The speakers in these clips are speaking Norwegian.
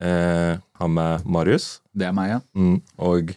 Eh, har med Marius. Det er meg, ja. Mm, og,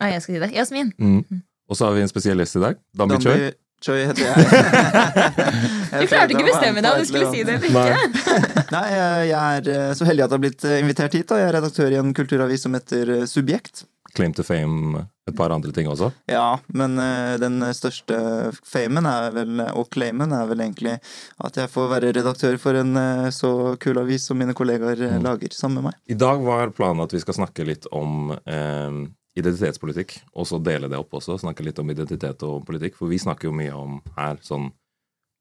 Ah, jeg skal si det. Jasmin. mm, og så har vi en spesiell gjest i dag. Dambi Choi. Choi heter jeg. Du klarte ikke å bestemme deg om du skulle si det eller Nei. ikke. Nei, jeg jeg er eh, så heldig at jeg har blitt eh, invitert hit. Da. jeg er redaktør i en kulturavis som heter eh, Subjekt. Claim to fame, et par andre ting også. Ja, men eh, den største famen er vel, og claimen er vel egentlig at jeg får være redaktør for en eh, så kul avis som mine kollegaer mm. lager sammen med meg. I dag var planen at vi skal snakke litt om eh, identitetspolitikk, og så dele det opp også. Snakke litt om identitet og politikk, for vi snakker jo mye om her sånn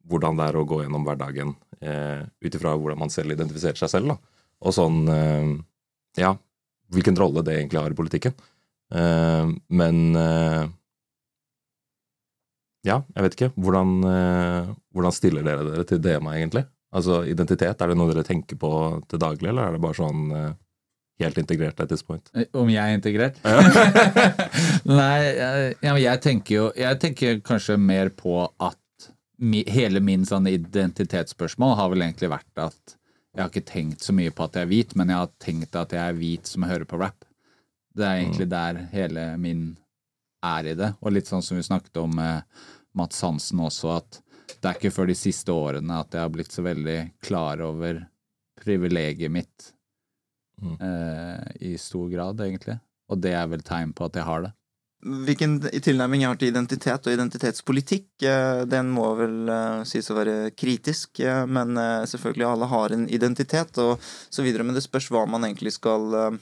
hvordan det er å gå gjennom hverdagen eh, ut ifra hvordan man selv identifiserer seg selv, da. Og sånn eh, ja, hvilken rolle det egentlig har i politikken. Eh, men uh, ja, jeg vet ikke. Hvordan, uh, hvordan stiller dere dere til DMA, egentlig? Altså identitet, er det noe dere tenker på til daglig, eller er det bare sånn helt integrert at this point? Om jeg er integrert? Nei, jeg, jeg tenker jo Jeg tenker kanskje mer på at mi, hele min sånn identitetsspørsmål har vel egentlig vært at jeg har ikke tenkt så mye på at jeg er hvit, men jeg har tenkt at jeg er hvit som hører på rap. Det er egentlig der hele min er i det. Og litt sånn som vi snakket om med Mats Hansen også, at det er ikke før de siste årene at jeg har blitt så veldig klar over privilegiet mitt eh, i stor grad, egentlig. Og det er vel tegn på at jeg har det. Hvilken tilnærming jeg har til identitet og identitetspolitikk, eh, den må vel eh, sies å være kritisk. eh, Men eh, selvfølgelig alle har en identitet og så videre. Men det spørs hva man egentlig skal eh,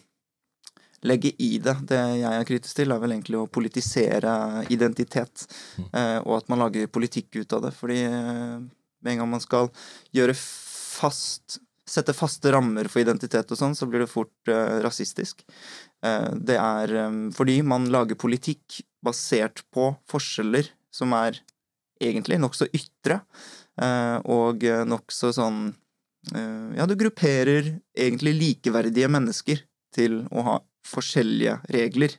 legge i det. Det jeg er kritisk til, er vel egentlig å politisere identitet. eh, Og at man lager politikk ut av det. Fordi eh, med en gang man skal gjøre fast Sette faste rammer for identitet og sånn, så blir det fort eh, rasistisk. Det er fordi man lager politikk basert på forskjeller som er egentlig nokså ytre, og nokså sånn Ja, du grupperer egentlig likeverdige mennesker til å ha forskjellige regler.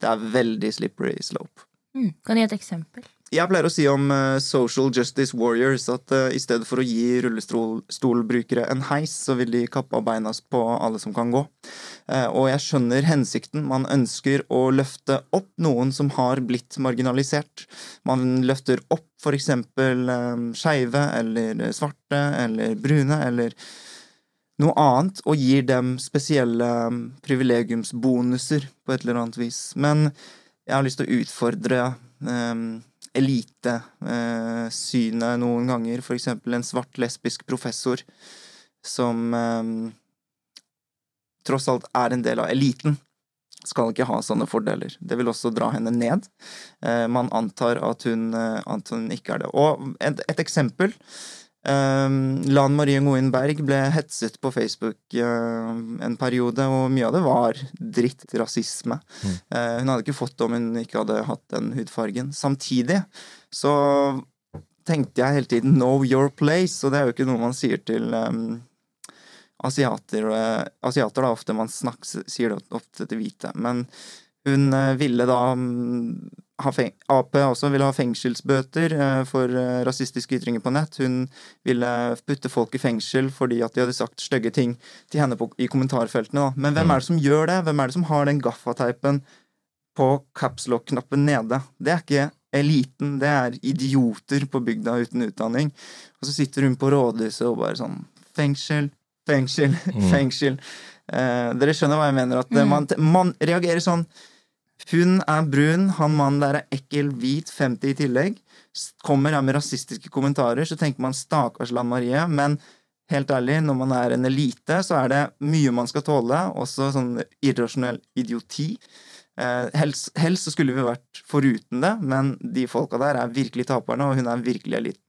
Det er veldig slippery slope. Mm. Kan du gi et eksempel? Jeg pleier å si om uh, social justice warriors at uh, i stedet for å gi rullestolbrukere en heis, så vil de kappe av beina på alle som kan gå. Uh, og jeg skjønner hensikten. Man ønsker å løfte opp noen som har blitt marginalisert. Man løfter opp eksempel eh, skeive eller svarte eller brune eller noe annet og gir dem spesielle eh, privilegiumsbonuser på et eller annet vis. Men jeg har lyst til å utfordre um, elitesynet noen ganger. For eksempel en svart lesbisk professor som um, tross alt er en del av eliten. Skal ikke ha sånne fordeler. Det vil også dra henne ned. Eh, man antar at hun, eh, at hun ikke er det. Og et, et eksempel. Um, Lan Marie Ngoen Berg ble hetset på Facebook uh, en periode, og mye av det var drittrasisme. Mm. Uh, hun hadde ikke fått det om hun ikke hadde hatt den hudfargen. Samtidig så tenkte jeg hele tiden 'know your place', og det er jo ikke noe man sier til um, asiater. Uh, asiater da ofte man snakker, sier det ofte til hvite, men hun ville da um, feng Ap også ville ha fengselsbøter uh, for uh, rasistiske ytringer på nett. Hun ville putte folk i fengsel fordi at de hadde sagt stygge ting til henne på, i kommentarfeltene. Da. Men hvem er det som gjør det? Hvem er det som har den gaffateipen på capslock-knappen nede? Det er ikke eliten, det er idioter på bygda uten utdanning. Og så sitter hun på rådhuset og bare sånn Fengsel, fengsel, fengsel. Eh, dere skjønner hva jeg mener? At man, man reagerer sånn Hun er brun, han mannen der er ekkel, hvit, 50 i tillegg. Kommer her med rasistiske kommentarer, så tenker man stakkars Lan Marie. Men helt ærlig, når man er en elite, så er det mye man skal tåle. Også sånn irrasjonell idioti. Eh, helst, helst så skulle vi vært foruten det, men de folka der er virkelig taperne, og hun er virkelig eliten.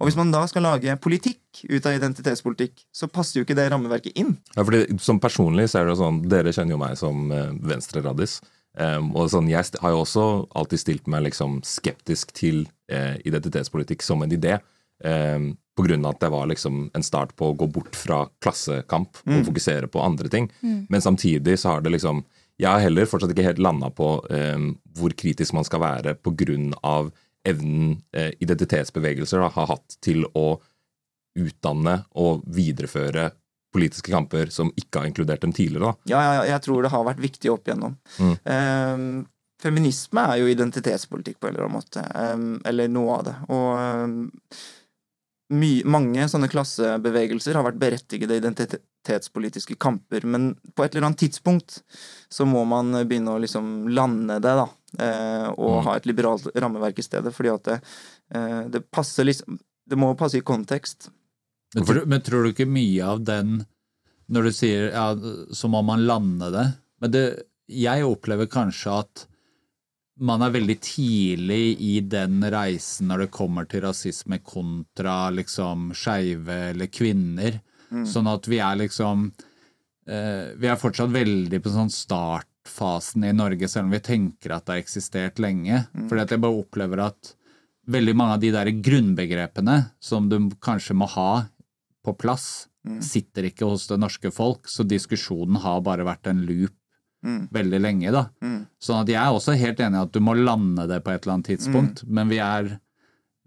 Og hvis man da skal lage politikk ut av identitetspolitikk, så passer jo ikke det rammeverket inn. Ja, fordi som Personlig så er det jo sånn Dere kjenner jo meg som eh, venstreradis. Um, og sånn, Jeg har jo også alltid stilt meg liksom skeptisk til eh, identitetspolitikk som en idé. Um, på grunn av at det var liksom en start på å gå bort fra klassekamp og fokusere på andre ting. Men samtidig så har det liksom Jeg har heller fortsatt ikke helt landa på um, hvor kritisk man skal være på grunn av evnen eh, identitetsbevegelser da, har hatt til å utdanne og videreføre politiske kamper som ikke har inkludert dem tidligere. Da. Ja, ja, jeg tror det har vært viktig opp igjennom. Eh, feminisme er jo identitetspolitikk på en eller annen måte. Eh, eller noe av det. Og my, mange sånne klassebevegelser har vært berettigede identitetspolitiske kamper, men på et eller annet tidspunkt så må man begynne å liksom lande det, da. Eh, og ha et liberalt rammeverk i stedet, fordi at det, eh, det passer liksom Det må passe i kontekst. Men, tror- men tror du ikke mye av den Når du sier ja, så må man lande det Men det, jeg opplever kanskje at man er veldig tidlig i den reisen når det kommer til rasisme kontra liksom skeive eller kvinner. Sånn at vi er liksom eh, Vi er fortsatt veldig på sånn startfasen i Norge, selv om vi tenker at det har eksistert lenge. Fordi at jeg bare opplever at veldig mange av de der grunnbegrepene som du kanskje må ha på plass, sitter ikke hos det norske folk, så diskusjonen har bare vært en loop veldig lenge, da. Sånn at jeg er også helt enig i at du må lande det på et eller annet tidspunkt, men vi er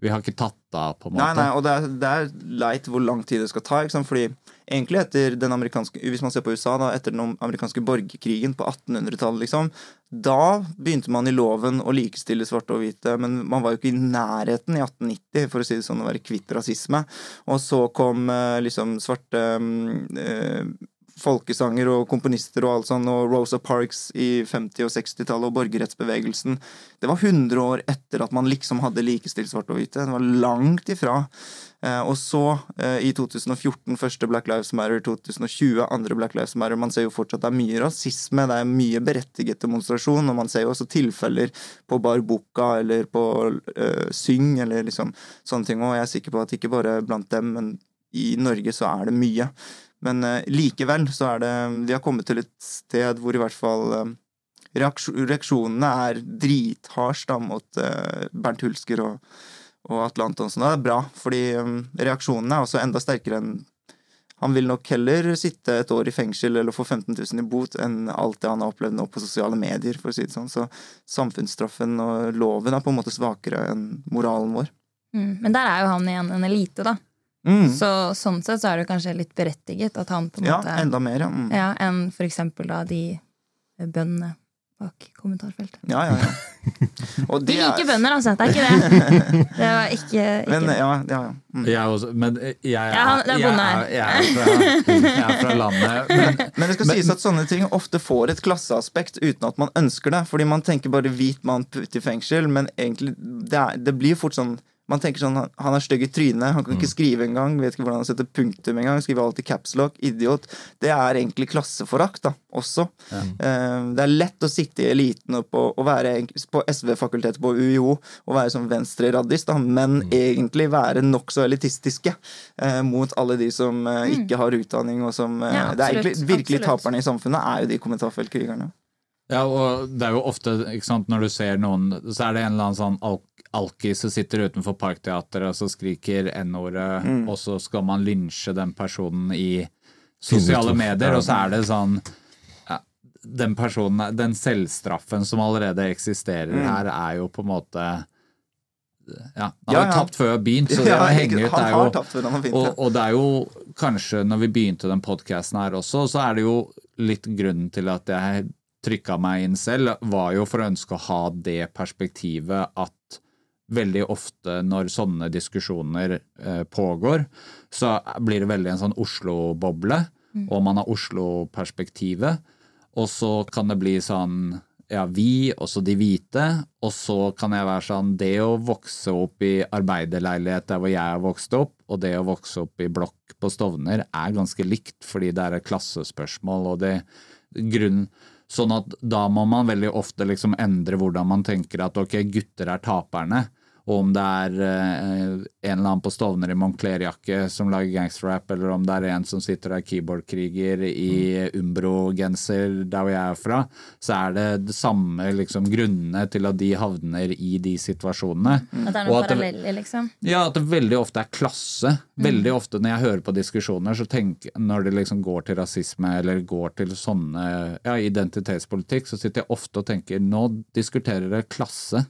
vi har ikke tatt av, på en måte. Nei, nei, og det er, det er leit hvor lang tid det skal ta. Ikke sant? Fordi egentlig etter den amerikanske Hvis man ser på USA, da, etter den amerikanske borgerkrigen på 1800-tallet, liksom, da begynte man i loven å likestille svarte og hvite, men man var jo ikke i nærheten i 1890, for å si det sånn, å være kvitt rasisme. Og så kom eh, liksom svarte eh, folkesanger og komponister og alt sånn, og Rosa Parks i 50- og 60-tallet og borgerrettsbevegelsen. Det var 100 år etter at man liksom hadde likestilt svart og hvite. Det var langt ifra. Eh, og så, eh, i 2014, første Black Lives Matter, 2020, andre Black Lives Matter. Man ser jo fortsatt det er mye rasisme, det er mye berettiget demonstrasjon, og man ser jo også tilfeller på Bar eller på eh, Syng eller liksom sånne ting, og jeg er sikker på at ikke bare blant dem, men i Norge så er det mye. Men eh, likevel så er det Vi har kommet til et sted hvor i hvert fall eh, reaksjo- reaksjonene er drithards da mot eh, Bernt Hulsker og, og Atle Antonsen. Det er bra, fordi reaksjonene er også enda sterkere enn han vil nok heller sitte et år i fengsel eller få 15 000 i bot enn alt det han har opplevd nå på sosiale medier, for å si det sånn. Så samfunnsstraffen og loven er på en måte svakere enn moralen vår. Mm. Men der er jo han igjen en elite, da. Mm. Så sånn sett så er det kanskje litt berettiget at han på en Ja, måte enda mer, ja. Mm. ja, Enn for eksempel da de bøndene bak kommentarfeltet. Ja, ja, ja. Og De det er- liker bønder, altså. Det er ikke det. Det var ikke, ikke Men ja, ja, ja. Mm. Jeg også, men jeg, jeg, Ja, han- det er jeg, bonde er, her. jeg, er jeg er fra landet. Men, Men det skal sies at sånne ting ofte får et klasseaspekt uten at man ønsker det. Fordi man tenker bare hvit mann putt i fengsel, men egentlig det, er, det blir fort sånn man tenker sånn, Han er stygg i trynet, han kan ikke skrive engang. Vet ikke hvordan han setter punktum engang. Skriver alltid capslock. Idiot. Det er egentlig klasseforakt, da, også. Ja. det er lett å sitte i eliten og, på, og være på SV-fakultetet på UiO og være sånn venstreraddis, da, men egentlig være nokså elitistiske eh, mot alle de som eh, ikke har utdanning, og som eh, Ja, Det er egentlig virkelig absolutt. taperne i samfunnet, er jo de kommentarfeltkrigerne. Ja, og det er jo ofte, ikke sant, når du ser noen, så er det en eller annen sånn al alkis som sitter utenfor Parkteatret og så skriker N-ordet, Mm. og så skal man lynsje den personen i sosiale medier, og så er det sånn ja, den personen, den selvstraffen som allerede eksisterer her, er jo på en måte ja, Han Mm. Ja, har ja. tapt før vi har begynt, så det å henge ut er jo og, og det er jo kanskje, når vi begynte den podkasten her også, så er det jo litt grunnen til at jeg trykka meg inn selv, var jo for å ønske å ha det perspektivet at veldig ofte når sånne diskusjoner eh, pågår, så blir det veldig en sånn Oslo-boble, og man har Oslo-perspektivet. Og så kan det bli sånn ja, vi, også de hvite, og så kan jeg være sånn Det å vokse opp i arbeiderleilighet der hvor jeg har vokst opp, og det å vokse opp i blokk på Stovner er ganske likt, fordi det er et klassespørsmål, og det grunn Sånn at da må man veldig ofte liksom endre hvordan man tenker at ok, gutter er taperne. Og om det er eh, en eller annen på Stovner i Moncler-jakke som lager gangsterrap, eller om det er en som sitter og er keyboardkriger i Umbro-genser der hvor jeg er fra, så er det det samme liksom, grunnene til at de havner i de situasjonene. At det er noen paralleller, liksom. Ja, at det veldig ofte er klasse. Veldig ofte når jeg hører på diskusjoner, så tenk, når det liksom går til rasisme eller går til sånne ja, identitetspolitikk, så sitter jeg ofte og tenker nå diskuterer dere klasse.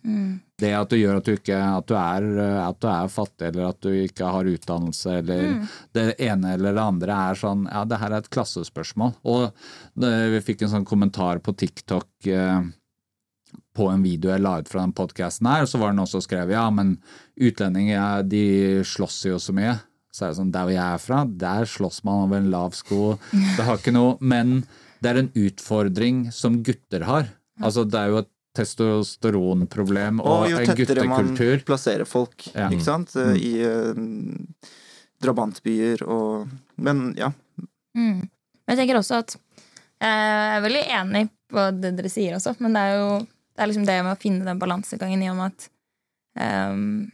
Det at du gjør at du ikke at du, er, at du er fattig, eller at du ikke har utdannelse, eller det ene eller det andre er sånn Ja, det her er et klassespørsmål. Og vi fikk en sånn kommentar på TikTok eh, på en video jeg la ut fra den podkasten her, så var det noen som skrev ja, men utlendinger de slåss jo så mye. Så er det sånn, der hvor jeg er fra, der slåss man over en lav sko. Det har ikke noe Men det er en utfordring som gutter har. Altså, det er jo et testosteronproblem og, Og jo tettere man plasserer folk, Ja. ikke sant, Mm. i uh, drabantbyer og Men ja. Mm. Men jeg tenker også at jeg er veldig enig på det dere sier også, men det er jo det er liksom det med å finne den balansegangen i om at ehm,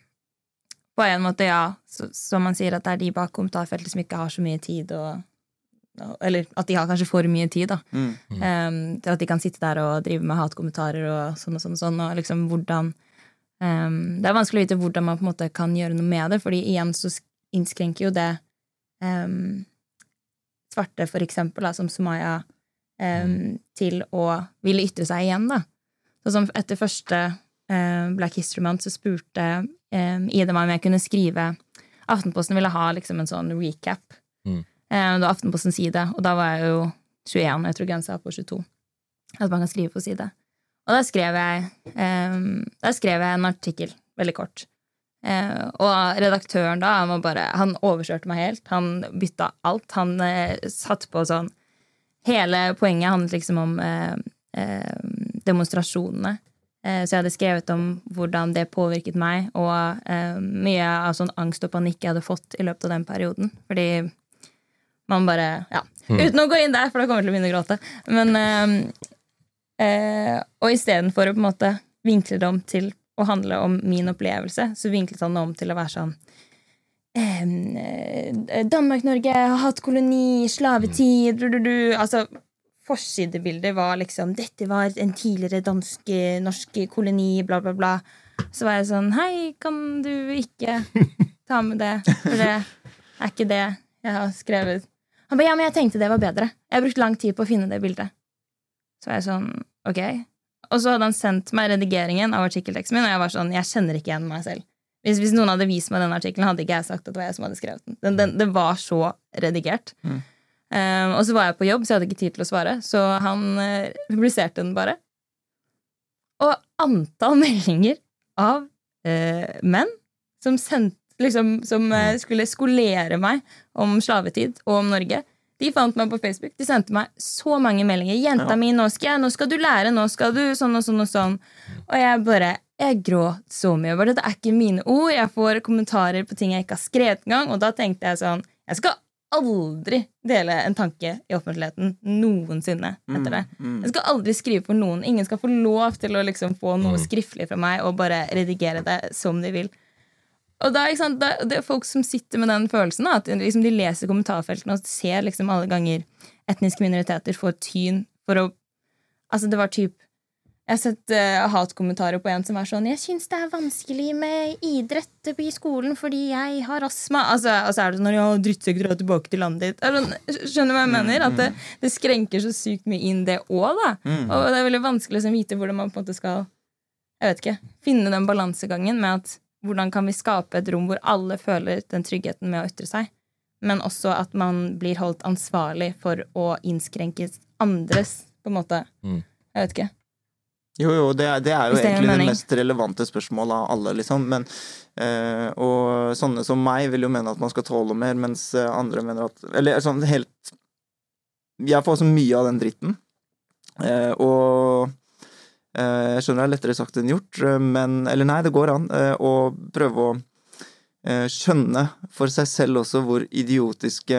På en måte, ja, så, som man sier, at det er de bak kommentarfeltet som ikke har så mye tid og Eller at de har kanskje for mye tid, da. Mm. Um, til at de kan sitte der og drive med hatkommentarer og sånn og sånn. Og sånn, og liksom hvordan um, Det er vanskelig å vite hvordan man på en måte kan gjøre noe med det, fordi igjen så innskrenker jo det um, svarte, for eksempel, da, som Sumaya, mm. til å ville ytre seg igjen, da. Så som etter første uh, Black History Month så spurte um, i det om jeg kunne skrive Aftenposten ville ha liksom en sånn recap. Mm. Um, det var Aftenpostens side, og da var jeg jo 21, jeg tror grensa var på 22. At man kan skrive på side. Og da skrev jeg, um, da skrev jeg en artikkel, veldig kort. Uh, og redaktøren da, han, var bare, han overkjørte meg helt. Han bytta alt. Han uh, satt på sånn Hele poenget handlet liksom om uh, demonstrasjonene. Eh, så jeg hadde skrevet om hvordan det påvirket meg, og eh, mye av sånn angst og panikk jeg hadde fått i løpet av den perioden. Fordi man bare Ja. Uten å gå inn der, for da kommer jeg til å begynne å gråte. Men eh, eh, Og istedenfor å på en måte vinkle det om til å handle om min opplevelse, så vinklet han det om til å være sånn eh, Danmark-Norge har hatt koloni, slavetid du, du, du. Altså, Forsidebildet var liksom 'Dette var en tidligere dansk-norsk koloni', bla, bla, bla. Så var jeg sånn 'Hei, kan du ikke ta med det?' For det er ikke det jeg har skrevet. Han ba, ja, men jeg tenkte det var bedre. Jeg har brukt lang tid på å finne det bildet. Så var jeg sånn, ok. Og så hadde han sendt meg redigeringen av artikkelteksten min, og jeg var sånn, jeg kjenner ikke igjen meg selv. Hvis, hvis noen hadde vist meg den artikkelen, hadde ikke jeg sagt at det var jeg som hadde skrevet den. den, den det var så redigert. Um, og så var jeg på jobb, så jeg hadde ikke tid til å svare, så han uh, publiserte den bare. Og antall meldinger av uh, menn som sendt, liksom, som uh, skulle skolere meg om slavetid og om Norge. De fant meg på Facebook. De sendte meg så mange meldinger. 'Jenta mi, nå skal, jeg, nå skal du lære, nå skal du sånn og sånn og sånn.' Og jeg bare Jeg gråt så mye over det. Det er ikke mine ord. Jeg får kommentarer på ting jeg ikke har skrevet engang. Og da tenkte jeg sånn Jeg skal aldri dele en tanke i offentligheten noensinne etter det. Mm. Jeg skal aldri skrive for noen. Ingen skal få lov til å liksom få noe skriftlig fra meg og bare redigere det som de vil. Og da, sant, da, Det er folk som sitter med den følelsen, da, at liksom, de leser kommentarfeltene og ser liksom alle ganger etniske minoriteter får tyn for å Altså, det var typ Jeg har sett uh, hatkommentarer på en som er sånn 'Jeg syns det er vanskelig med idrett i skolen fordi jeg har astma.' Altså, og så er det sånn 'Ja, drittsekk, dra tilbake til landet ditt'. Sånn- Skjønner du hva jeg mener? At det, det skrenker så sykt mye inn, det òg, da. Og det er veldig vanskelig å liksom vite hvordan man på en måte skal Jeg vet ikke. Finne den balansegangen med at hvordan kan vi skape et rom hvor alle føler den tryggheten med å ytre seg, men også at man blir holdt ansvarlig for å innskrenke andres, på en måte. Mm. Jeg vet ikke. Jo, jo, det er, det er jo egentlig det mest relevante spørsmålet av alle, liksom. Men, eh, og sånne som meg vil jo mene at man skal tåle mer, mens eh, andre mener at Eller sånn helt Jeg får så mye av den dritten. Eh, og eh, jeg skjønner det er lettere sagt enn gjort, men Eller nei, det går an å prøve å skjønne for seg selv også hvor idiotiske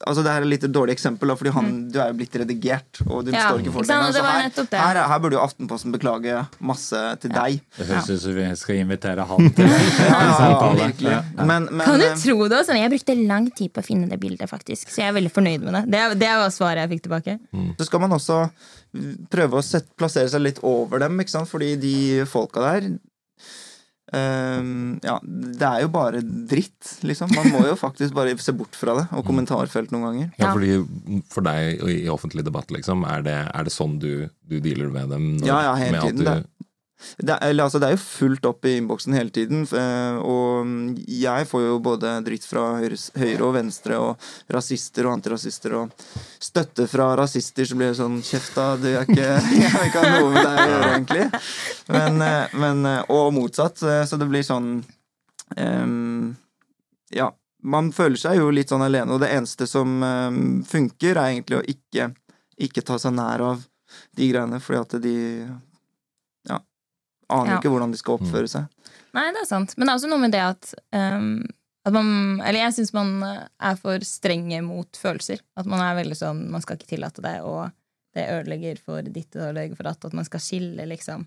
Altså Det her er et litt dårlig eksempel, da, fordi han, du er jo blitt redigert, og du Mm. Ja, står ikke for ikke sant, lenger. og det her, her, er- her burde jo Aftenposten beklage masse til deg. Det høres ut som vi skal invitere han til Ja, ja, samtale. Ja. Men, men Kan du eh, tro det? Sånn, jeg brukte lang tid på å finne det bildet, faktisk. Så jeg er veldig fornøyd med det. Det, det var svaret jeg fikk tilbake. så skal man også prøve å sette, plassere seg litt over dem, ikke sant? fordi de folka der ehm, ja, det er jo bare dritt, liksom. Man må jo faktisk bare se bort fra det, og kommentarfelt noen ganger. Ja, Ja. fordi For deg i offentlig debatt, liksom, er det, er det sånn du, du dealer med dem? Når, Ja, ja, hele tiden, Du, Det er, eller, altså, det er jo fullt opp i innboksen hele tiden, eh, og jeg får jo både dritt fra høyre, og venstre, og rasister og antirasister, og støtte fra rasister, så blir det sånn Kjefta, du er ikke Jeg vil ikke ha noe med deg å gjøre, egentlig. Men, eh, men, eh, og motsatt, så det blir sånn um, Ja. Man føler seg jo litt sånn alene, og det eneste som funker, er egentlig å ikke, ikke ta seg nær av de greiene, fordi at de aner jo Ja. ikke hvordan de skal oppføre seg. Nei, det er sant. Men det er også noe med det at, um, at man Eller jeg syns man er for strenge mot følelser. At man er veldig sånn Man skal ikke tillate det, og det ødelegger for ditt og ødelegger for datt. At man skal skille liksom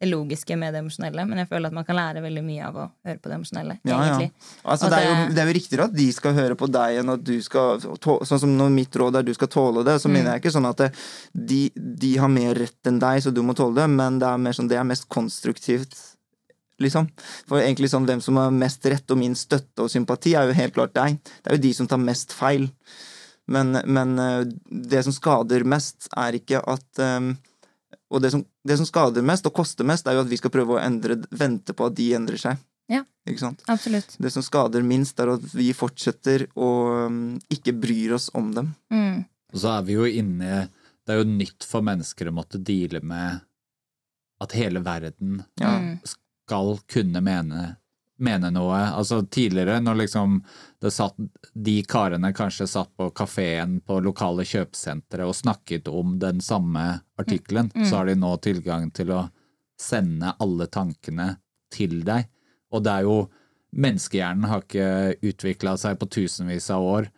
det logiske med det emosjonelle. Men jeg føler at man kan lære veldig mye av å høre på det emosjonelle. Ja, ja. Altså, det, er jo, det- er jo riktigere at de skal høre på deg, enn at du skal Sånn som når mitt råd er du skal tåle det, så Mm. mener jeg ikke sånn at det, de, de har mer rett enn deg, så du må tåle det, men det er mer sånn det er mest konstruktivt. Liksom. For egentlig sånn hvem som har mest rett og min støtte og sympati, er jo helt klart deg. Det er jo de som tar mest feil. Men, men eh, det som skader mest, er ikke at um, Og det som, det som skader mest og koster mest, er jo at vi skal prøve å endre, vente på at de endrer seg. Ja. Ikke sant? Absolutt. Det som skader minst, er at vi fortsetter å um, ikke bryr oss om dem. Mm. Og så er vi jo inne Det er jo nytt for mennesker å måtte deale med at hele verden Ja. Mm. skal kunne mene, mene noe. Altså tidligere, når liksom det satt De karene kanskje satt på kafeen på lokale kjøpesentre og snakket om den samme artikkelen, så har de nå tilgang til å sende alle tankene til deg. Og det er jo Menneskehjernen har ikke utvikla seg på tusenvis av år,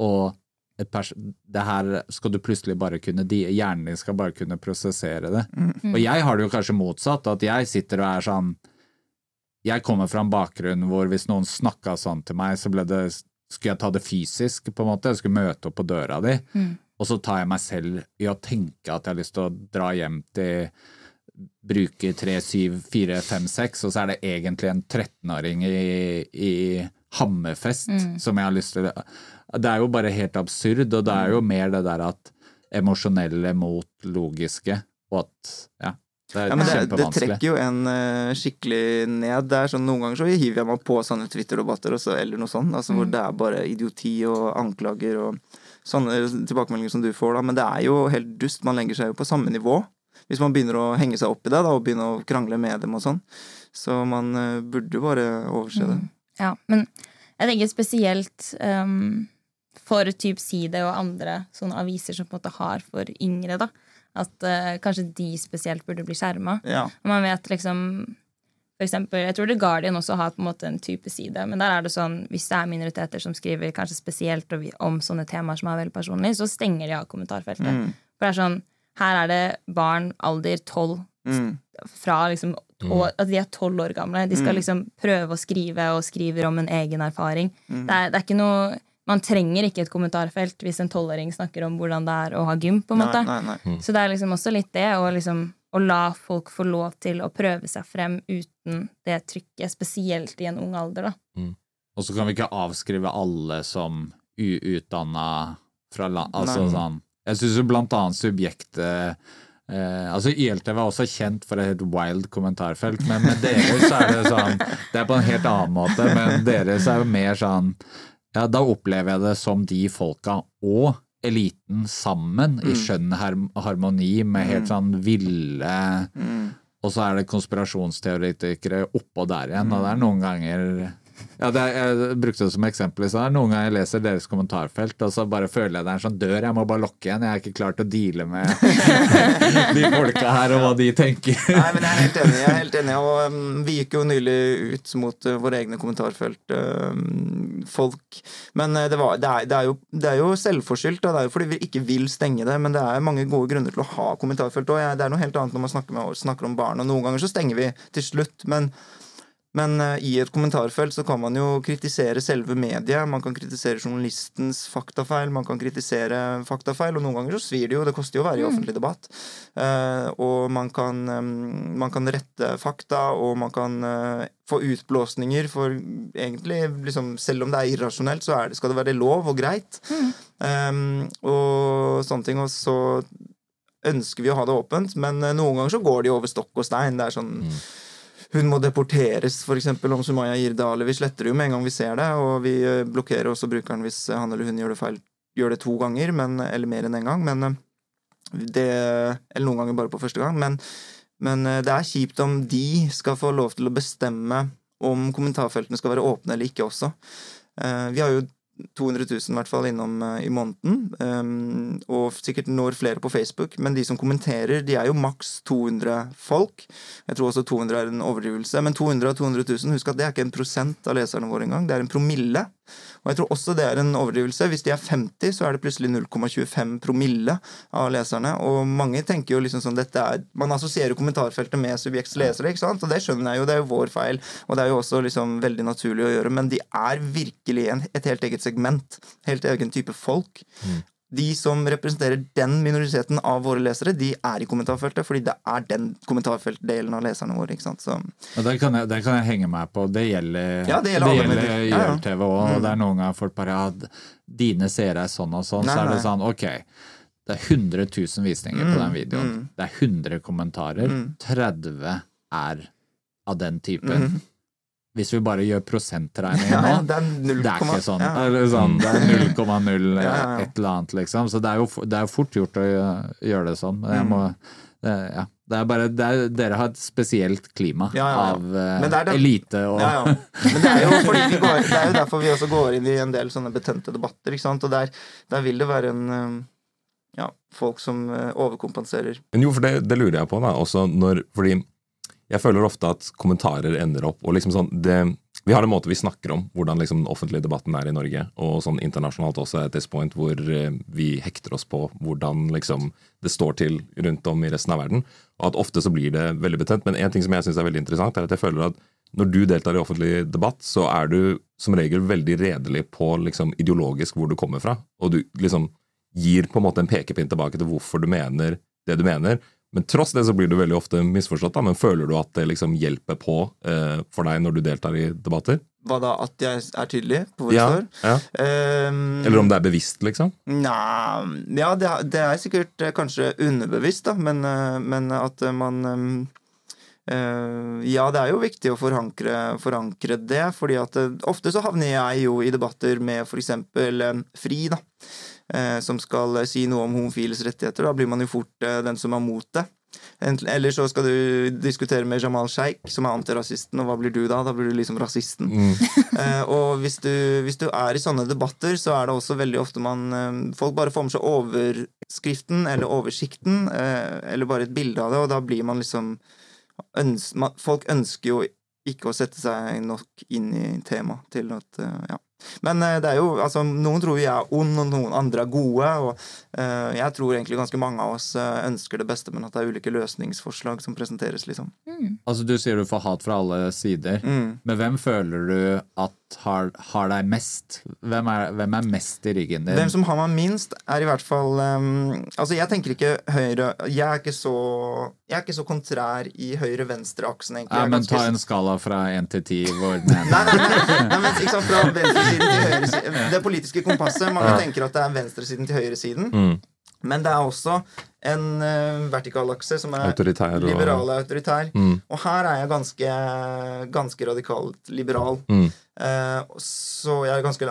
og det her skal du plutselig bare kunne de, Hjernen din skal bare kunne prosessere det. Og jeg har det jo kanskje motsatt, at jeg sitter og er sånn Jeg kommer fra en bakgrunn hvor hvis noen snakka sånn til meg, så det Skulle jeg ta det fysisk, på en måte? Jeg skulle møte opp på døra di. Og så tar jeg meg selv i å tenke at jeg har lyst til å dra hjem til bruke 3, 7, 4, 5, 6, og så er det egentlig en 13-åring i, i Hammerfest som jeg har lyst til Det er jo bare helt absurd, og det er jo mer det der at emosjonelle mot logiske, og at Ja. Det er Ja, men det, det trekker jo en uh, skikkelig ned. Det er sånn, Noen ganger så hiver jeg meg på sånne Twitter-debatter så- eller noe sånt, altså, hvor det er bare idioti og anklager og sånne tilbakemeldinger som du får, da. Men det er jo helt dust. Man legger seg jo på samme nivå. Hvis man begynner å henge seg opp i det da, og begynne å krangle med dem og sånn. Så man uh, burde jo bare overse det. Ja, men jeg tenker spesielt um, for typ Side og andre sånne aviser som på en måte har for yngre, da. At uh, kanskje de spesielt burde bli skjerma. Ja. Og man vet liksom for eksempel, Jeg tror The Guardian også har på en måte en type side. Men der er det sånn, hvis det er minoriteter som skriver kanskje spesielt om- sånne temaer som er veldig personlige, så stenger de av kommentarfeltet. Mm. For det er sånn, her er det barn alder tolv Mm. fra liksom og At de er tolv år gamle. De skal liksom prøve å skrive og skriver om en egen erfaring. Det, er, det er ikke noe Man trenger ikke et kommentarfelt hvis en tolvåring snakker om hvordan det er å ha gym. på en måte. Nei, nei, nei. Så det er liksom også litt det å liksom å la folk få lov til å prøve seg frem uten det trykket, spesielt i en ung alder. da. Og så kan vi ikke avskrive alle som uutdanna fra land... Altså sånn Jeg syns jo blant annet subjektet eh, altså YLTV er også kjent for et helt wild kommentarfelt, men med dere så er det sånn Det er på en helt annen måte, men deres er jo mer sånn Ja, da opplever jeg det som de folka og eliten sammen i skjønn harmoni med helt sånn ville Og så er det konspirasjonsteoretikere oppå der igjen, og det er noen ganger ja, det er, Jeg brukte det som eksempel i stad. Noen ganger jeg leser deres kommentarfelt, og så bare føler jeg det er en sånn dør jeg må bare lukke igjen. Jeg er ikke klar til å deale med de folka her og hva de tenker. Nei, men jeg er helt enig. jeg er helt enig, og um, Vi gikk jo nylig ut mot uh, våre egne kommentarfelt. um, folk. Men uh, det, var, det, er, det, er jo, det er jo selvforskyldt. Da. Det er jo fordi vi ikke vil stenge det. Men det er mange gode grunner til å ha kommentarfelt òg. Det er noe helt annet når man snakker, med, snakker om barn. Og noen ganger så stenger vi til slutt. men men eh, i et kommentarfelt så kan man jo kritisere selve mediet. Man kan kritisere journalistens faktafeil, man kan kritisere faktafeil, og noen ganger så svir det jo. Det koster jo å være i offentlig debatt. Eh, og man kan, eh, man kan rette fakta, og man kan få utblåsninger for egentlig liksom, Selv om det er irrasjonelt, så er det, skal det være lov og greit. Eh, og sånne ting. Og så ønsker vi å ha det åpent, men noen ganger så går de over stokk og stein. Det er sånn hun må deporteres, f.eks. om Sumaya eller Vi sletter jo med en gang vi ser det, og vi eh, blokkerer også brukeren hvis han eller hun gjør det feil gjør det to ganger, men, eller mer enn én en gang. Men eh, det, eller noen ganger bare på første gang. Men, men eh, det er kjipt om de skal få lov til å bestemme om kommentarfeltene skal være åpne eller ikke også. Eh, Vi har jo 200 000 i hvert fall innom uh, i måneden, Um, og sikkert når flere på Facebook. Men de som kommenterer, de er jo maks 200 folk. Jeg tror også 200 er en overdrivelse. Men 200 av 200 000, husk at det er ikke en prosent av leserne våre engang. Det er en promille. Og jeg tror også det er en overdrivelse. Hvis de er 50, så er det plutselig 0,25 promille av leserne. Og mange tenker jo liksom sånn dette er Man assosierer kommentarfeltet med subjekts lesere, ikke sant? Og det skjønner jeg jo, det er jo vår feil. Og det er jo også liksom veldig naturlig å gjøre. Men de er virkelig en, et helt eget segment. Helt egen type folk. De som representerer den minoriteten av våre lesere, de er i kommentarfeltet, fordi det er den kommentarfeltdelen av leserne våre. ikke sant? Så Og det kan, jeg, det kan jeg henge meg på. Det gjelder, Ja, det gjelder. Ja, ja. YLTV òg. Og det er noen ganger folk bare ja, dine seere er sånn og sånn. Nei, så er det sånn, ok. Det er 100 000 visninger på den videoen. Det er 100 kommentarer. 30 er av den typen. Hvis vi bare gjør prosentregning nå, ja, det er 0, det er ikke sånn. ja. Det sånn, det er 0,0 Ja, ja, ja. et eller annet, liksom. Så det er jo, det er jo fort gjort å gjøre det sånn. Men Mm. jeg må ja. det er bare det er, Dere har et spesielt klima Ja, ja, ja. av eh, det er det- elite og Ja, ja. Men det er, jo fordi vi går, det er jo derfor vi også går inn i en del sånne betente debatter. ikke sant? Og der, der vil det være en eh, ja, folk som eh, overkompenserer. Men jo, for det, det lurer jeg på, da. Også når, fordi jeg føler ofte at kommentarer ender opp og liksom sånn det, Vi har en måte vi snakker om hvordan liksom den offentlige debatten er i Norge, og sånn internasjonalt også at this point hvor eh, vi hekter oss på hvordan liksom det står til rundt om i resten av verden. Og at ofte så blir det veldig betent. Men en ting som jeg syns er veldig interessant, er at jeg føler at når du deltar i offentlig debatt, så er du som regel veldig redelig på liksom ideologisk hvor du kommer fra. Og du liksom gir på en måte en pekepinn tilbake til hvorfor du mener det du mener. Men tross det så blir du veldig ofte misforstått. da, Men føler du at det liksom hjelper på eh, for deg når du deltar i debatter? Hva da? At jeg er tydelig på hvor jeg Ja, står? ja. Um, Eller om det er bevisst, liksom? Nei, Ja, det, det er sikkert eh, kanskje underbevisst, da, men, eh, men at man um, uh, Ja, det er jo viktig å forankre, forankre det, fordi at ofte så havner jeg jo i debatter med eksempel eh, Fri, da. Eh, Som skal eh, si noe om homofiles rettigheter. Da blir man jo fort eh, den som er mot det. Eller så skal du diskutere med Jamal Sheikh, som er antirasisten, og hva blir du da? Da blir du liksom rasisten. Eh, og hvis du, hvis du er i sånne debatter, så er det også veldig ofte man eh, Folk bare får med seg overskriften eller oversikten, eh, eller bare et bilde av det, og da blir man liksom øns man, Folk ønsker jo ikke å sette seg nok inn i temaet til at Ja. Men eh, det er jo, altså, noen tror vi er ond, og noen andre er gode. Og uh, jeg tror egentlig ganske mange av oss eh, ønsker det beste, men at det er ulike løsningsforslag som presenteres, liksom. Altså Du sier du får hat fra alle sider. Mm. Men hvem føler du at har, har deg mest? Hvem er, hvem er mest i ryggen din? Hvem som har meg minst, er i hvert fall um, Altså, jeg tenker ikke høyre Jeg er ikke så Jeg er ikke så kontrær i høyre-venstre-aksen, egentlig. ja, er men ganske- Ta en skala fra én til ti. Hvor den ene Nei, nei, nei, nei men ikke sant, fra høyresiden Det politiske kompasset. Mange tenker at det er venstresiden til høyresiden. Men det er også en uh, vertikal akse som er Autoritær og- liberal og autoritær. Mm. Og her er jeg ganske, ganske radikalt liberal. Mm. Uh, så jeg er ganske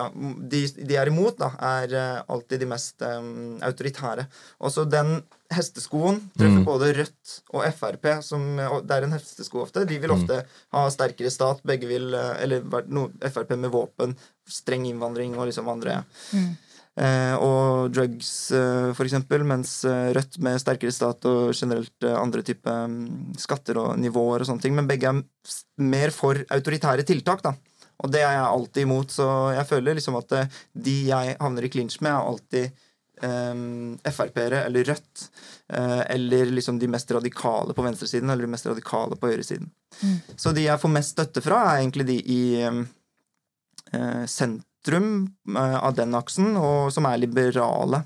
De, de er imot, da, er uh, alltid de mest um, autoritære. Også den hesteskoen treffer Mm. både Rødt og Frp, som og det er en hestesko ofte. De Mm. vil ofte ha sterkere stat. Begge vil eh, Eller no, Frp med våpen, streng innvandring og liksom andre Eh, og drugs, eh, for eksempel, mens eh, Rødt med sterkere stat og generelt eh, andre type mm, skatter og nivåer og sånne ting. Men begge er mer for autoritære tiltak, da. Og det er jeg alltid imot, så jeg føler liksom at eh, de jeg havner i clinch med, er alltid eh, Frp-ere eller Rødt. eh, eller liksom de mest radikale på venstresiden eller de mest radikale på høyresiden. Så de jeg får mest støtte fra, er egentlig de i eh, sentrum eh, av den aksen, og som er liberale.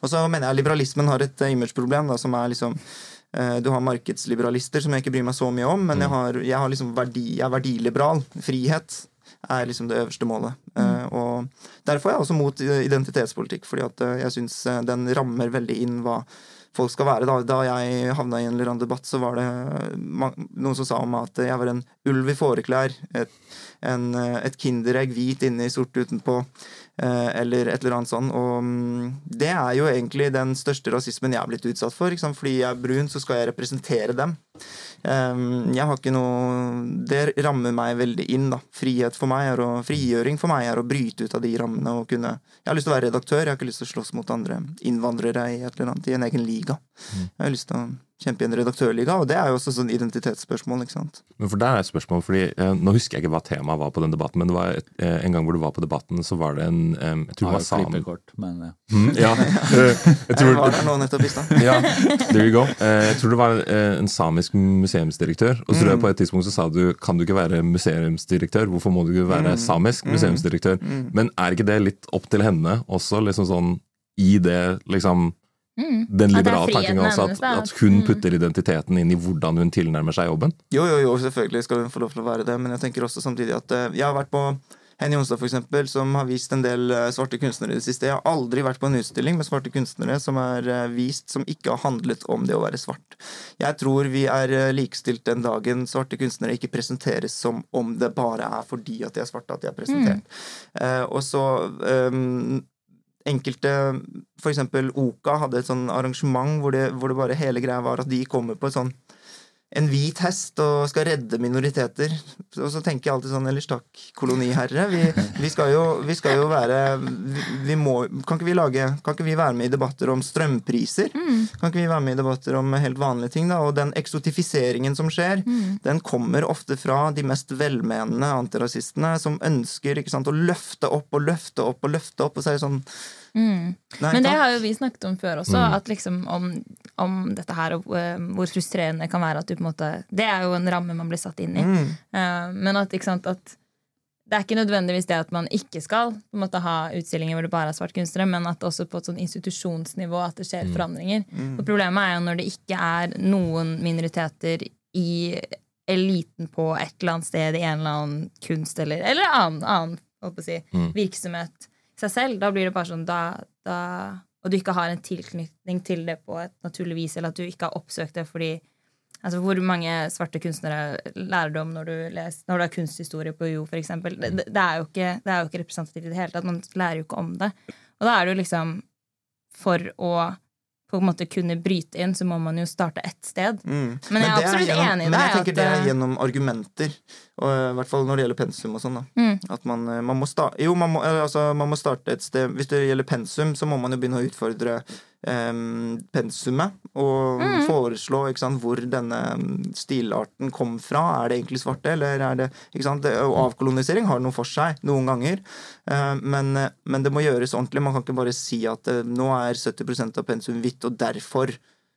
Og så mener jeg liberalismen har et eh, imageproblem, da, som er liksom eh, du har markedsliberalister, som jeg ikke bryr meg så mye om, men jeg har, jeg har liksom verdi, jeg er verdiliberal. Frihet er liksom det øverste målet. Mm. og Derfor er jeg også mot eh, identitetspolitikk, fordi at eh, jeg syns eh, den rammer veldig inn hva folk skal være. Da, da jeg havna i en eller annen debatt, så var det noen som sa om meg at jeg var en ulv i fåreklær. Et, et kinderegg hvit inni sort utenpå. eh, Eller et eller annet sånn. Og mm, det er jo egentlig den største rasismen jeg er blitt utsatt for. Fordi jeg er brun, så skal jeg representere dem. Um, Jeg har ikke noe Det rammer meg veldig inn, da. Frihet for meg er å, frigjøring for meg er å bryte ut av de rammene og kunne Jeg har lyst til å være redaktør, jeg har ikke lyst til å slåss mot andre innvandrere i et eller annet, i en egen liga. Jeg har lyst til å kjempe i en redaktørliga, og det er jo også sånn identitetsspørsmål, ikke sant. Men for der er et spørsmål, fordi eh, Nå husker jeg ikke hva temaet var på den debatten, men det var et, eh, en gang hvor du var på debatten, så var det en eh, Jeg tror det var sam... klippekort, men ja. Mm, ja. Eh, jeg Jeg tror, var der nå nettopp i stad. ja, there you go. Eh, Jeg tror det var eh, en samisk museumsdirektør. Og så tror jeg på et tidspunkt så sa du kan du ikke være museumsdirektør, hvorfor må du ikke være samisk museumsdirektør? Men er ikke det litt opp til henne også, liksom sånn i det liksom Mm. den er liberale tanken også, at, at hun Mm. putter identiteten inn i hvordan hun tilnærmer seg jobben? Jo, jo, jo, selvfølgelig skal hun få lov til å være det, men jeg tenker også samtidig at eh, jeg har vært på Henny Jonstad, eksempel, som har vist en del eh, svarte kunstnere i det siste. Jeg har aldri vært på en utstilling med svarte kunstnere som er eh, vist som ikke har handlet om det å være svart. Jeg tror vi er eh, likestilt den dagen svarte kunstnere ikke presenteres som om det bare er fordi at de er svarte at de er presentert. Eh, og så um, enkelte For eksempel Oka hadde et sånn arrangement hvor det, hvor det bare hele greia var at de kommer på et sånn en hvit hest og skal redde minoriteter. Og så tenker jeg alltid sånn Ellers takk, koloniherre. Vi, vi, skal, jo, vi skal jo være vi, vi må, Kan ikke vi lage Kan ikke vi være med i debatter om strømpriser? Kan ikke vi være med i debatter om helt vanlige ting? da? Og den eksotifiseringen som skjer, den kommer ofte fra de mest velmenende antirasistene som ønsker sant, å løfte opp og løfte opp og løfte opp. Og så er det sånn Mm. Nei, Men det har jo vi snakket om før også, at liksom om, om dette her og eh, hvor frustrerende det kan være at du på en måte Det er jo en ramme man blir satt inn i. Mm. Eh, men at, sant, at det er ikke nødvendigvis det at man ikke skal måte, ha utstillinger hvor det bare er svart kunstnere, men at også på et sånn institusjonsnivå at det skjer forandringer. For Problemet er jo når det ikke er noen minoriteter i eliten på et eller annet sted i en eller annen kunst eller, eller annen, annen si, virksomhet i seg selv. Da blir det bare sånn da, da, Og du ikke har en tilknytning til det på et naturlig vis, eller at du ikke har oppsøkt det fordi Altså, Hvor mange svarte kunstnere lærer du om når du, leser, når du har kunsthistorie på UiO, f.eks.? Det, det, er jo ikke- det er jo ikke representativt i det hele tatt. Man lærer jo ikke om det. Og da er det jo liksom For å på en måte kunne bryte inn, så må man jo starte ett sted. Mm. Men jeg er absolutt absolutt gjennom, enig i det. Men jeg tenker det er eh, gjennom argumenter. Og, I hvert fall når det gjelder pensum og sånn. Mm. At man, eh, man må sta Jo, man må, eh, altså, man må starte et sted Hvis det gjelder pensum, så må man jo begynne å utfordre em, pensumet. Og Mm. foreslå ikke sant, hvor denne stilarten kom fra. Er det egentlig svarte, eller er det ikke sant? Avkolonisering har noe for seg noen ganger. Men, men det må gjøres ordentlig. Man kan ikke bare si at eh, nå er 70% av pensum hvitt, og derfor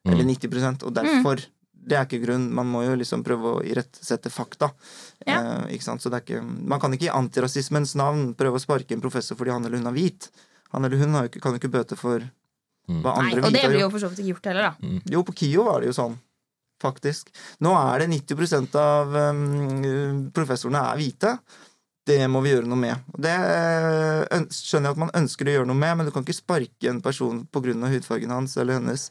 Eller 90% og derfor det er ikke grunn. Man må jo liksom prøve å irettesette fakta. Ja. Eh, ikke sant? Så det er ikke, man kan ikke i antirasismens navn prøve å sparke en professor fordi han eller hun er hvit. Han eller hun har jo ikke, kan jo ikke bøte for Nei, andre og det blir jo for så vidt ikke gjort heller, da. Jo, på KIO var det jo sånn. Faktisk. Nå er det 90% av um, professorene er hvite. det må vi gjøre noe med. Det øh, skjønner jeg at man ønsker å gjøre noe med, men du kan ikke sparke en person pga. hudfargen hans eller hennes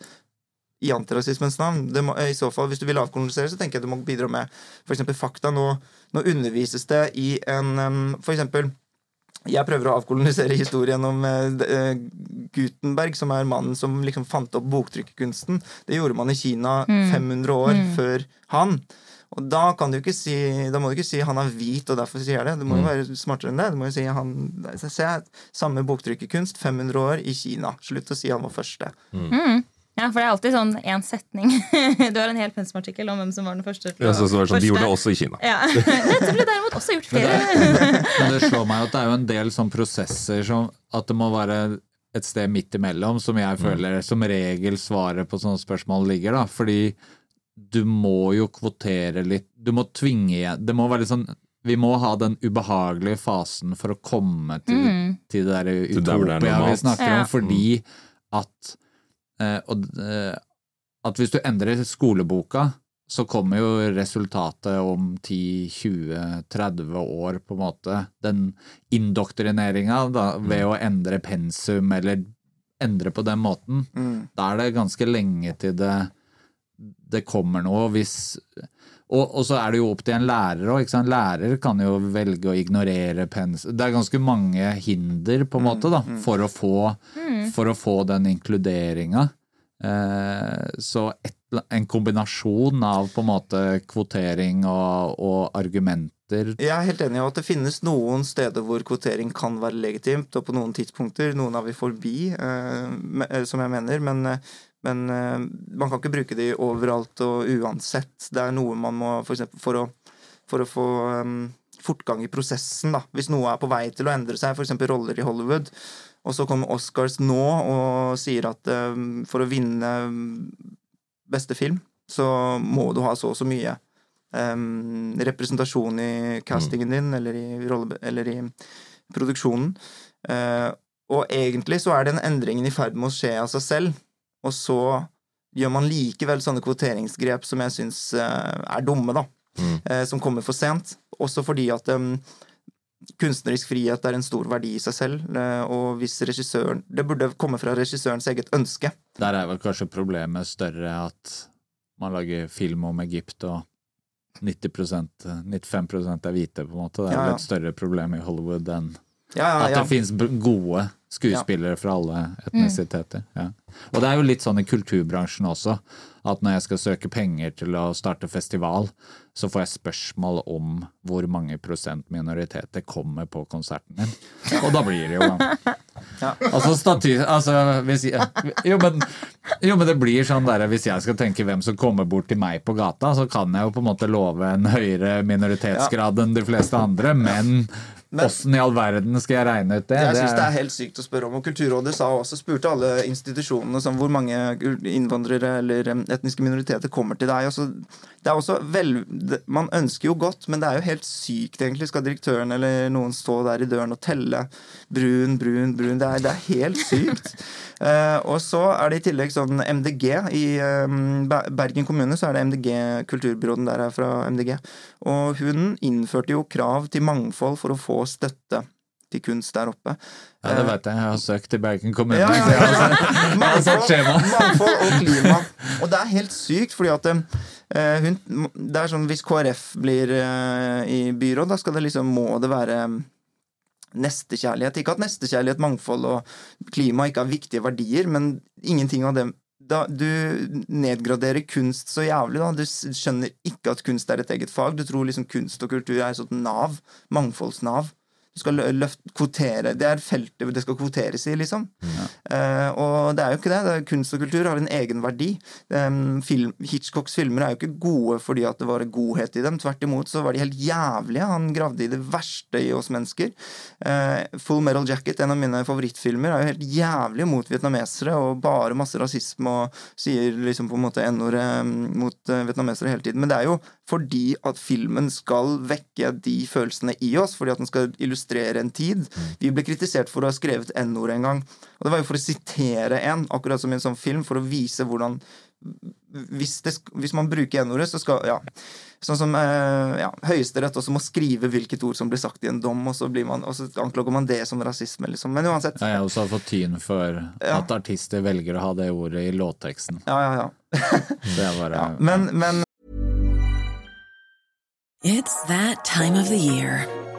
i antirasismens navn. Må, I så fall, Hvis du vil avkolonisere, så tenker jeg du må bidra med f.eks. fakta. Nå, nå, undervises det i en um, For eksempel jeg prøver å avkolonisere historien om uh, Gutenberg, som er mannen som liksom fant opp boktrykkerkunsten. Det gjorde man i Kina mm. 500 år mm. før han. Og da kan du ikke si Da må du ikke si han er hvit, og derfor sier jeg det. Du må jo mm. være smartere enn det. Du må jo si han Se, samme boktrykkerkunst, 500 år i Kina. Slutt å si han var første. Mm. Ja, for det er alltid sånn én setning. Du har en hel pensum-artikkel om hvem som var den første. Ja, så, så var det sånn, De gjorde det også i Kina. Ja. Dette ble derimot også gjort flere. Men det, men det slår meg at det er jo en del sånn prosesser som at det må være et sted midt imellom, som jeg mm. føler som regel svaret på sånne spørsmål ligger. da, Fordi du må jo kvotere litt Du må tvinge igjen Det må være litt sånn vi må ha den ubehagelige fasen for å komme til, mm. til det der utopia vi snakker om, fordi at og eh, at hvis du endrer skoleboka, så kommer jo resultatet om 10-20-30 år, på en måte. Den indoktrineringa mm. ved å endre pensum eller endre på den måten. Mm. Da er det ganske lenge til det, det kommer noe. Hvis og, og, så er det jo opp til en lærer òg. Lærer kan jo velge å ignorere pensum Det er ganske mange hinder på en måte da, mm, mm. for, å få, mm. for å få den inkluderinga. Eh, så et, en kombinasjon av på en måte kvotering og, og, argumenter Jeg er helt enig i at det finnes noen steder hvor kvotering kan være legitimt, og på noen tidspunkter. Noen er vi forbi, eh, som jeg mener. men men uh, man kan ikke bruke de overalt og uansett. Det er noe man må For, eksempel, for, å, for å få um, fortgang i prosessen, da. Hvis noe er på vei til å endre seg, f.eks. roller i Hollywood, og så kommer Oscars nå og sier at um, for å vinne beste film, så må du ha så og så mye um, representasjon i castingen din, eller i, rolle, eller i produksjonen. Uh, og egentlig så er den endringen i ferd med å skje av seg selv og så gjør man likevel sånne kvoteringsgrep som jeg syns uh, er dumme, da. Mm. Uh, som kommer for sent. Også fordi at um, kunstnerisk frihet er en stor verdi i seg selv. Og hvis regissøren Det burde komme fra regissørens eget ønske. Der er vel kanskje problemet større at man lager film om Egypt, og 90% 95% er hvite, på en måte. Det er ja. et større problem i Hollywood enn ja, at det finnes gode skuespillere fra alle etnisiteter. Ja. Og det er jo litt sånn i kulturbransjen også, at når jeg skal søke penger til å starte festival, så får jeg spørsmål om hvor mange prosent minoriteter kommer på konserten min. Og da blir det jo ja. Altså, staty, altså jeg, jo, men, jo, men det blir sånn der hvis jeg skal tenke hvem som kommer bort til meg på gata, så kan jeg jo på en måte love en høyere minoritetsgrad enn de fleste andre, men Åssen i all verden skal jeg regne ut det? Jeg syns det er helt sykt å spørre om. Og Kulturrådet sa også, spurte alle institusjonene som hvor mange innvandrere eller etniske minoriteter kommer til deg. Også, det er også vel, Man ønsker jo godt, men det er jo helt sykt, egentlig. Skal direktøren eller noen stå der i døren og telle brun, brun, brun? Det er, det er helt sykt. Uh, og så er det i tillegg sånn MDG. I um, Bergen kommune så er det MDG, kulturbyråden der er fra MDG. Og hun innførte jo krav til mangfold for å få støtte til kunst der oppe. Ja, det vet jeg. Jeg har søkt i Bergen kommune. Ja, ja, ja. Mangfold, mangfold, og klima. Og det er helt sykt, fordi at uh, hun, det er sånn Hvis KrF blir uh, i byråd, da skal det liksom, må det være nestekjærlighet. Ikke at nestekjærlighet, mangfold og klima ikke er viktige verdier, men ingenting av dem da, du nedgraderer kunst så jævlig. da, Du skjønner ikke at kunst er et eget fag. Du tror liksom kunst og kultur er et sånt nav. Mangfoldsnav. Du skal løft, kvotere. Det er feltet det skal kvoteres i, liksom. Ja. Uh, og det er jo ikke det. det er, kunst og kultur har en egen verdi. Um, film, Hitchcocks filmer er jo ikke gode fordi at det var godhet i dem. Tvert imot så var de helt jævlige. Han gravde i det verste i oss mennesker. Uh, Full Metal Jacket, en av mine favorittfilmer, er jo helt jævlig mot vietnamesere og bare masse rasisme og sier liksom på en måte n-ordet mot uh, vietnamesere hele tiden. Men det er jo fordi at filmen skal vekke de følelsene i oss, fordi at den skal illustrere en tid. Vi ble kritisert for å ha skrevet N-ord en gang. Og det var jo for å sitere en, akkurat som i en sånn film, for å vise hvordan hvis, det, hvis man bruker n-ordet, så skal Ja. Sånn som eh, ja, Høyesterett også må skrive hvilket ord som blir sagt i en dom, og så, blir man, og så anklager man det som rasisme, liksom. Men uansett. Ja, jeg har også fått tyn for Ja. at artister velger å ha det ordet i låtteksten. Ja, ja, ja. Det er bare ja. Men, men It's that time of the year.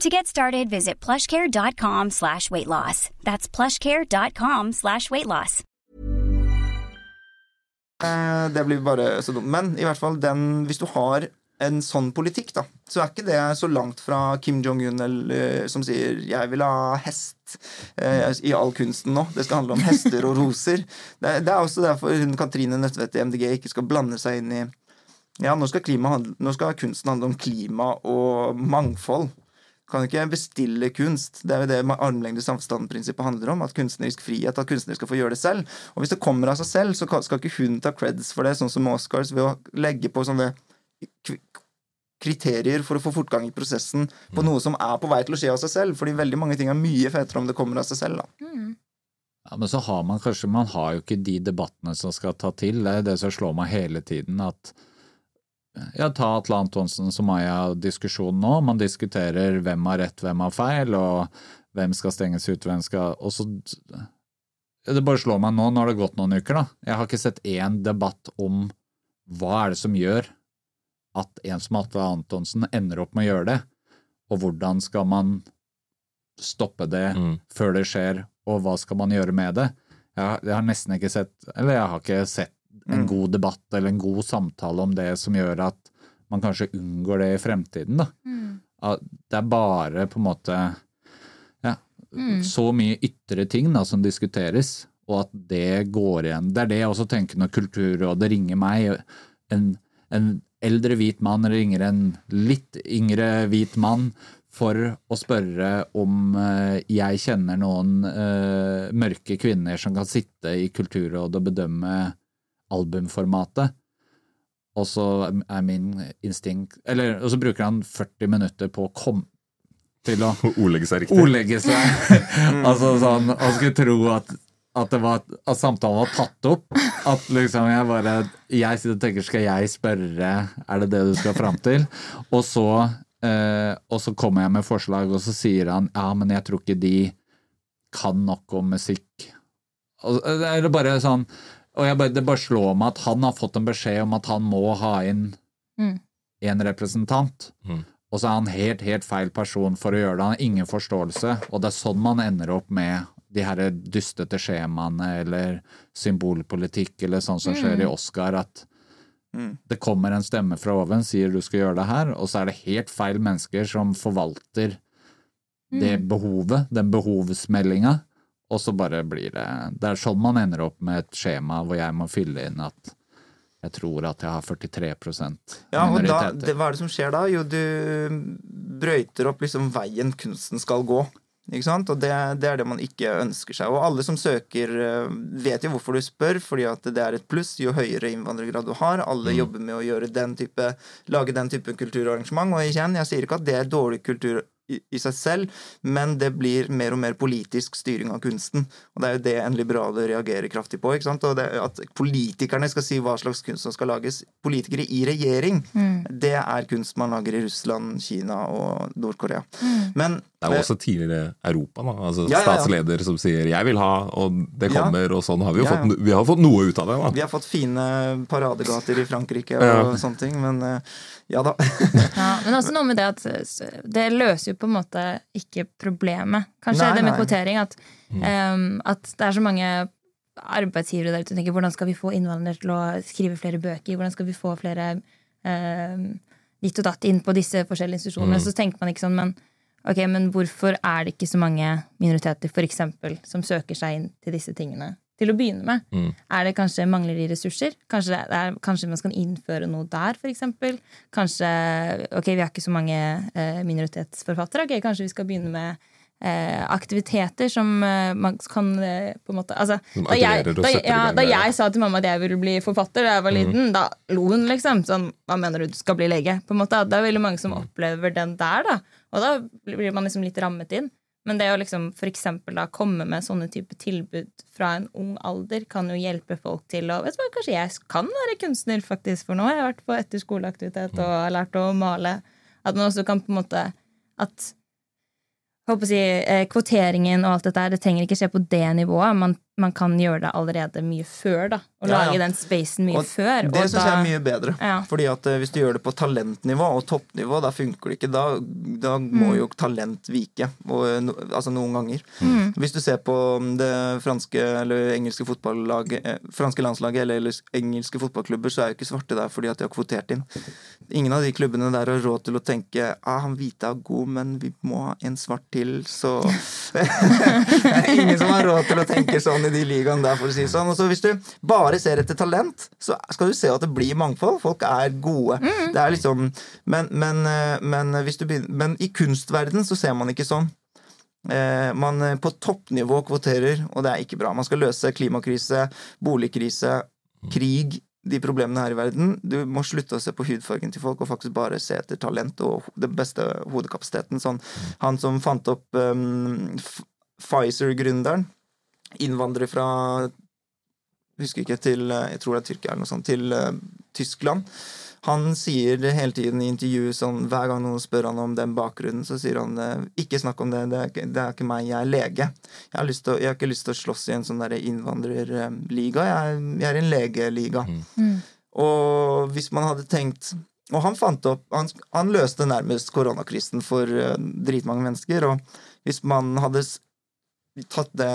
To get started, visit plushcare.com slash weight loss. That's plushcare.com slash weight loss. Eh, Det blir bare så dumt. Men i hvert fall den, hvis du har en sånn politikk, da, så er ikke det så langt fra Kim Jong-un som sier 'jeg vil ha hest' eh, i all kunsten nå. Det skal handle om hester og roser. Det, det er også derfor hun Katrine Nødtvedt i MDG ikke skal blande seg inn i Ja, nå skal, handle- nå skal kunsten handle om klima og mangfold. Kan ikke bestille kunst. Det er jo det armlengdes avstand-prinsippet handler om. At kunstnerisk frihet, at kunstnere skal få gjøre det selv. Og hvis det kommer av seg selv, så skal ikke hun ta creds for det, sånn som Oscars, ved å legge på sånne kriterier for å få fortgang i prosessen på noe som er på vei til å skje av seg selv. Fordi veldig mange ting er mye fetere om det kommer av seg selv. da. Ja, Men så har man kanskje Man har jo ikke de debattene som skal ta til. Det er det som slår meg hele tiden, at ja, ta Atle Antonsen som Maya-diskusjonen nå. Man diskuterer hvem har rett, hvem har feil, og hvem skal stenges ut, hvem skal Og så Det bare slår meg nå, nå har det gått noen uker, da. Jeg har ikke sett én debatt om hva er det som gjør at en som Atle Antonsen ender opp med å gjøre det, og hvordan skal man stoppe det Mm. før det skjer, og hva skal man gjøre med det? Jeg, har- jeg har nesten ikke sett Eller jeg har ikke sett en Mm. god debatt eller en god samtale om det som gjør at man kanskje unngår det i fremtiden, da. At Det er bare på en måte ja, så mye ytre ting da, som diskuteres, og at det går igjen. Det er det jeg også tenker når Kulturrådet ringer meg. En, en eldre hvit mann ringer en litt yngre hvit mann for å spørre om eh, jeg kjenner noen uh, mørke kvinner som kan sitte i Kulturrådet og bedømme albumformatet. Og så er min instinkt Eller og så bruker han 40 minutter på å komme til å Ordlegge seg riktig. ordlegge seg. altså sånn, Han skulle tro at, at, det var, at samtalen var tatt opp. At liksom jeg bare Jeg sitter og tenker, skal jeg spørre, er det det du skal fram til? Og så, eh, og så kommer jeg med forslag, og så sier han ja, men jeg tror ikke de kan nok om musikk. Og, eller bare sånn Og jeg bare, det bare slår meg at han har fått en beskjed om at han må ha inn en representant. Mm. Og så er han helt, helt feil person for å gjøre det. Han har ingen forståelse. Og det er sånn man ender opp med de her dustete skjemaene eller symbolpolitikk eller sånn som skjer i Oscar, at Mm. det kommer en stemme fra oven, sier du skal gjøre det her, og så er det helt feil mennesker som forvalter det behovet, den behovsmeldinga, og så bare blir det Det er sånn man ender opp med et skjema hvor jeg må fylle inn at jeg tror at jeg har 43 minoriteter. Ja, og da, det, Hva er det som skjer da? Jo, du brøyter opp liksom veien kunsten skal gå. Ikke sant? Og det, det er det man ikke ønsker seg. Og alle som søker, eh, vet jo hvorfor du spør, fordi at det er et pluss jo høyere innvandrergrad du har. Alle jobber med å den type, lage den type kulturarrangement. Og igjen, jeg sier ikke at det er dårlig kultur i, seg selv, men det blir mer og mer politisk styring av kunsten. Og det er jo det en liberaler reagerer kraftig på. ikke sant? Og det, at politikerne skal si hva slags kunst som skal lages. Politikere i regjering, det er kunst man lager i Russland, Kina og Nord-Korea. Men Det er jo også tidligere Europa, da. Altså Ja, ja, ja. statsleder som sier 'jeg vil ha', og det Ja. kommer, og sånn har vi jo Ja, ja. fått, vi har fått noe ut av det. da. Vi har fått fine paradegater i Frankrike og Ja. sånne ting, men eh, ja da. Ja, men også noe med det at det løser jo på en måte ikke problemet. Kanskje Nei, det med nei. kvotering at, um, at det er så mange arbeidsgivere der ute som tenker hvordan skal vi få innvandrere til å skrive flere bøker? Hvordan skal vi få flere um, ditt og datt inn på disse forskjellige institusjonene? Så tenker man ikke sånn, men ok, men hvorfor er det ikke så mange minoriteter for eksempel, som søker seg inn til disse tingene? Til å begynne med. Mm. Er det kanskje mangler i ressurser? Kanskje, det er, kanskje man skal innføre noe der, eksempel? Kanskje Ok, vi har ikke så mange eh, minoritetsforfattere. Ok, kanskje vi skal begynne med eh, aktiviteter som eh, man kan eh, på en måte altså, da, jeg, da, ja, da jeg sa til mamma at jeg ville bli forfatter da jeg var liten, da lo hun, liksom. Sånn, hva mener du, du skal bli lege? På en måte. Det er veldig mange som opplever den der, da. Og da blir man liksom litt rammet inn. Men det å liksom eksempel da komme med sånne type tilbud fra en ung alder kan jo hjelpe folk til å vet du Kanskje jeg kan være kunstner, faktisk, for nå har jeg vært på etterskoleaktivitet og har lært å male. At man også kan på en måte At jeg håper å si, eh, kvoteringen og alt dette det trenger ikke skje på det nivået. Man, man kan gjøre det allerede mye før, da. Og Ja, ja. lage den spacen mye Og før. Det syns jeg er mye bedre. Ja. Fordi at eh, Hvis du gjør det på talentnivå og toppnivå, da funker det ikke. Da, da må Mm. jo talent vike. Og, eh, altså noen ganger. Mm. Hvis du ser på mm, det franske eller engelske fotballaget eh, franske landslaget eller eller engelske fotballklubber, så er jo ikke svarte der fordi at de har kvotert inn. Ingen av de klubbene der har råd til å tenke ah, han hvite er god, men vi må ha en svart til, så ingen som har råd til å tenke sånn i de ligaene der, for å si det sånn. Og så hvis du bare ser etter talent, så skal du se at det blir mangfold. Folk er gode. Det er liksom men, men, eh, men, hvis du begynner, men i kunstverden så ser man ikke sånn. Eh, man eh, på toppnivå kvoterer, og det er ikke bra. Man skal løse klimakrise, boligkrise, krig, de problemene her i verden. Du må slutte å se på hudfargen til folk, og faktisk bare se etter talent og den beste hodekapasiteten. Sånn, han som fant opp um, Pfizer-gründeren, innvandrer fra husker ikke, til eh, jeg tror det er Tyrkia eller noe sånt, til uh, Tyskland. Han sier det hele tiden i intervjuet sånn, hver gang noen spør han om den bakgrunnen, så sier han eh, ikke snakk om det, det er, det er ikke meg, jeg er lege. Jeg har, lyst til, å- jeg har ikke lyst til å slåss i en sånn der innvandrerliga, jeg, er- jeg er i en legeliga. Og hvis man hadde tenkt Og han fant opp Han, han løste nærmest koronakrisen for uh, dritmange mennesker, og hvis man hadde tatt det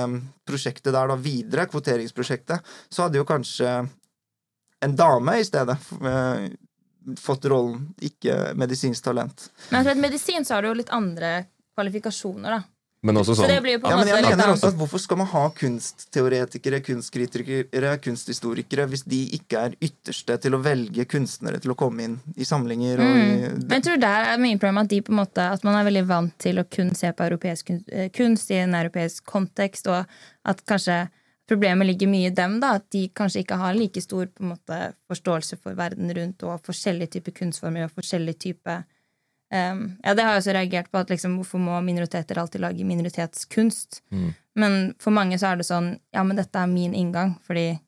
prosjektet der da videre, kvoteringsprosjektet, så hadde jo kanskje en dame i stedet eh, fått rollen, ikke medisinsk talent. Men at medisin så har du jo litt andre kvalifikasjoner, da. Men også Så sånn det blir jo på Ja, en men jeg mener også at Hvorfor skal man ha kunstteoretikere, kunstkritikere, kunsthistorikere hvis de ikke er ytterste til å velge kunstnere til å komme inn i samlinger? Og i, Men jeg tror der er mye problem at, de på en måte, at man er veldig vant til å kun se på europeisk kun- eh, kunst i en europeisk kontekst, og at kanskje problemet ligger mye i dem, da, at de kanskje ikke har like stor på en måte, forståelse for verden rundt og forskjellige typer kunstformer og forskjellige typer um, Ja, det har jeg også reagert på, at liksom, hvorfor må minoriteter alltid lage minoritetskunst? Men for mange så er det sånn Ja, men dette er min inngang, fordi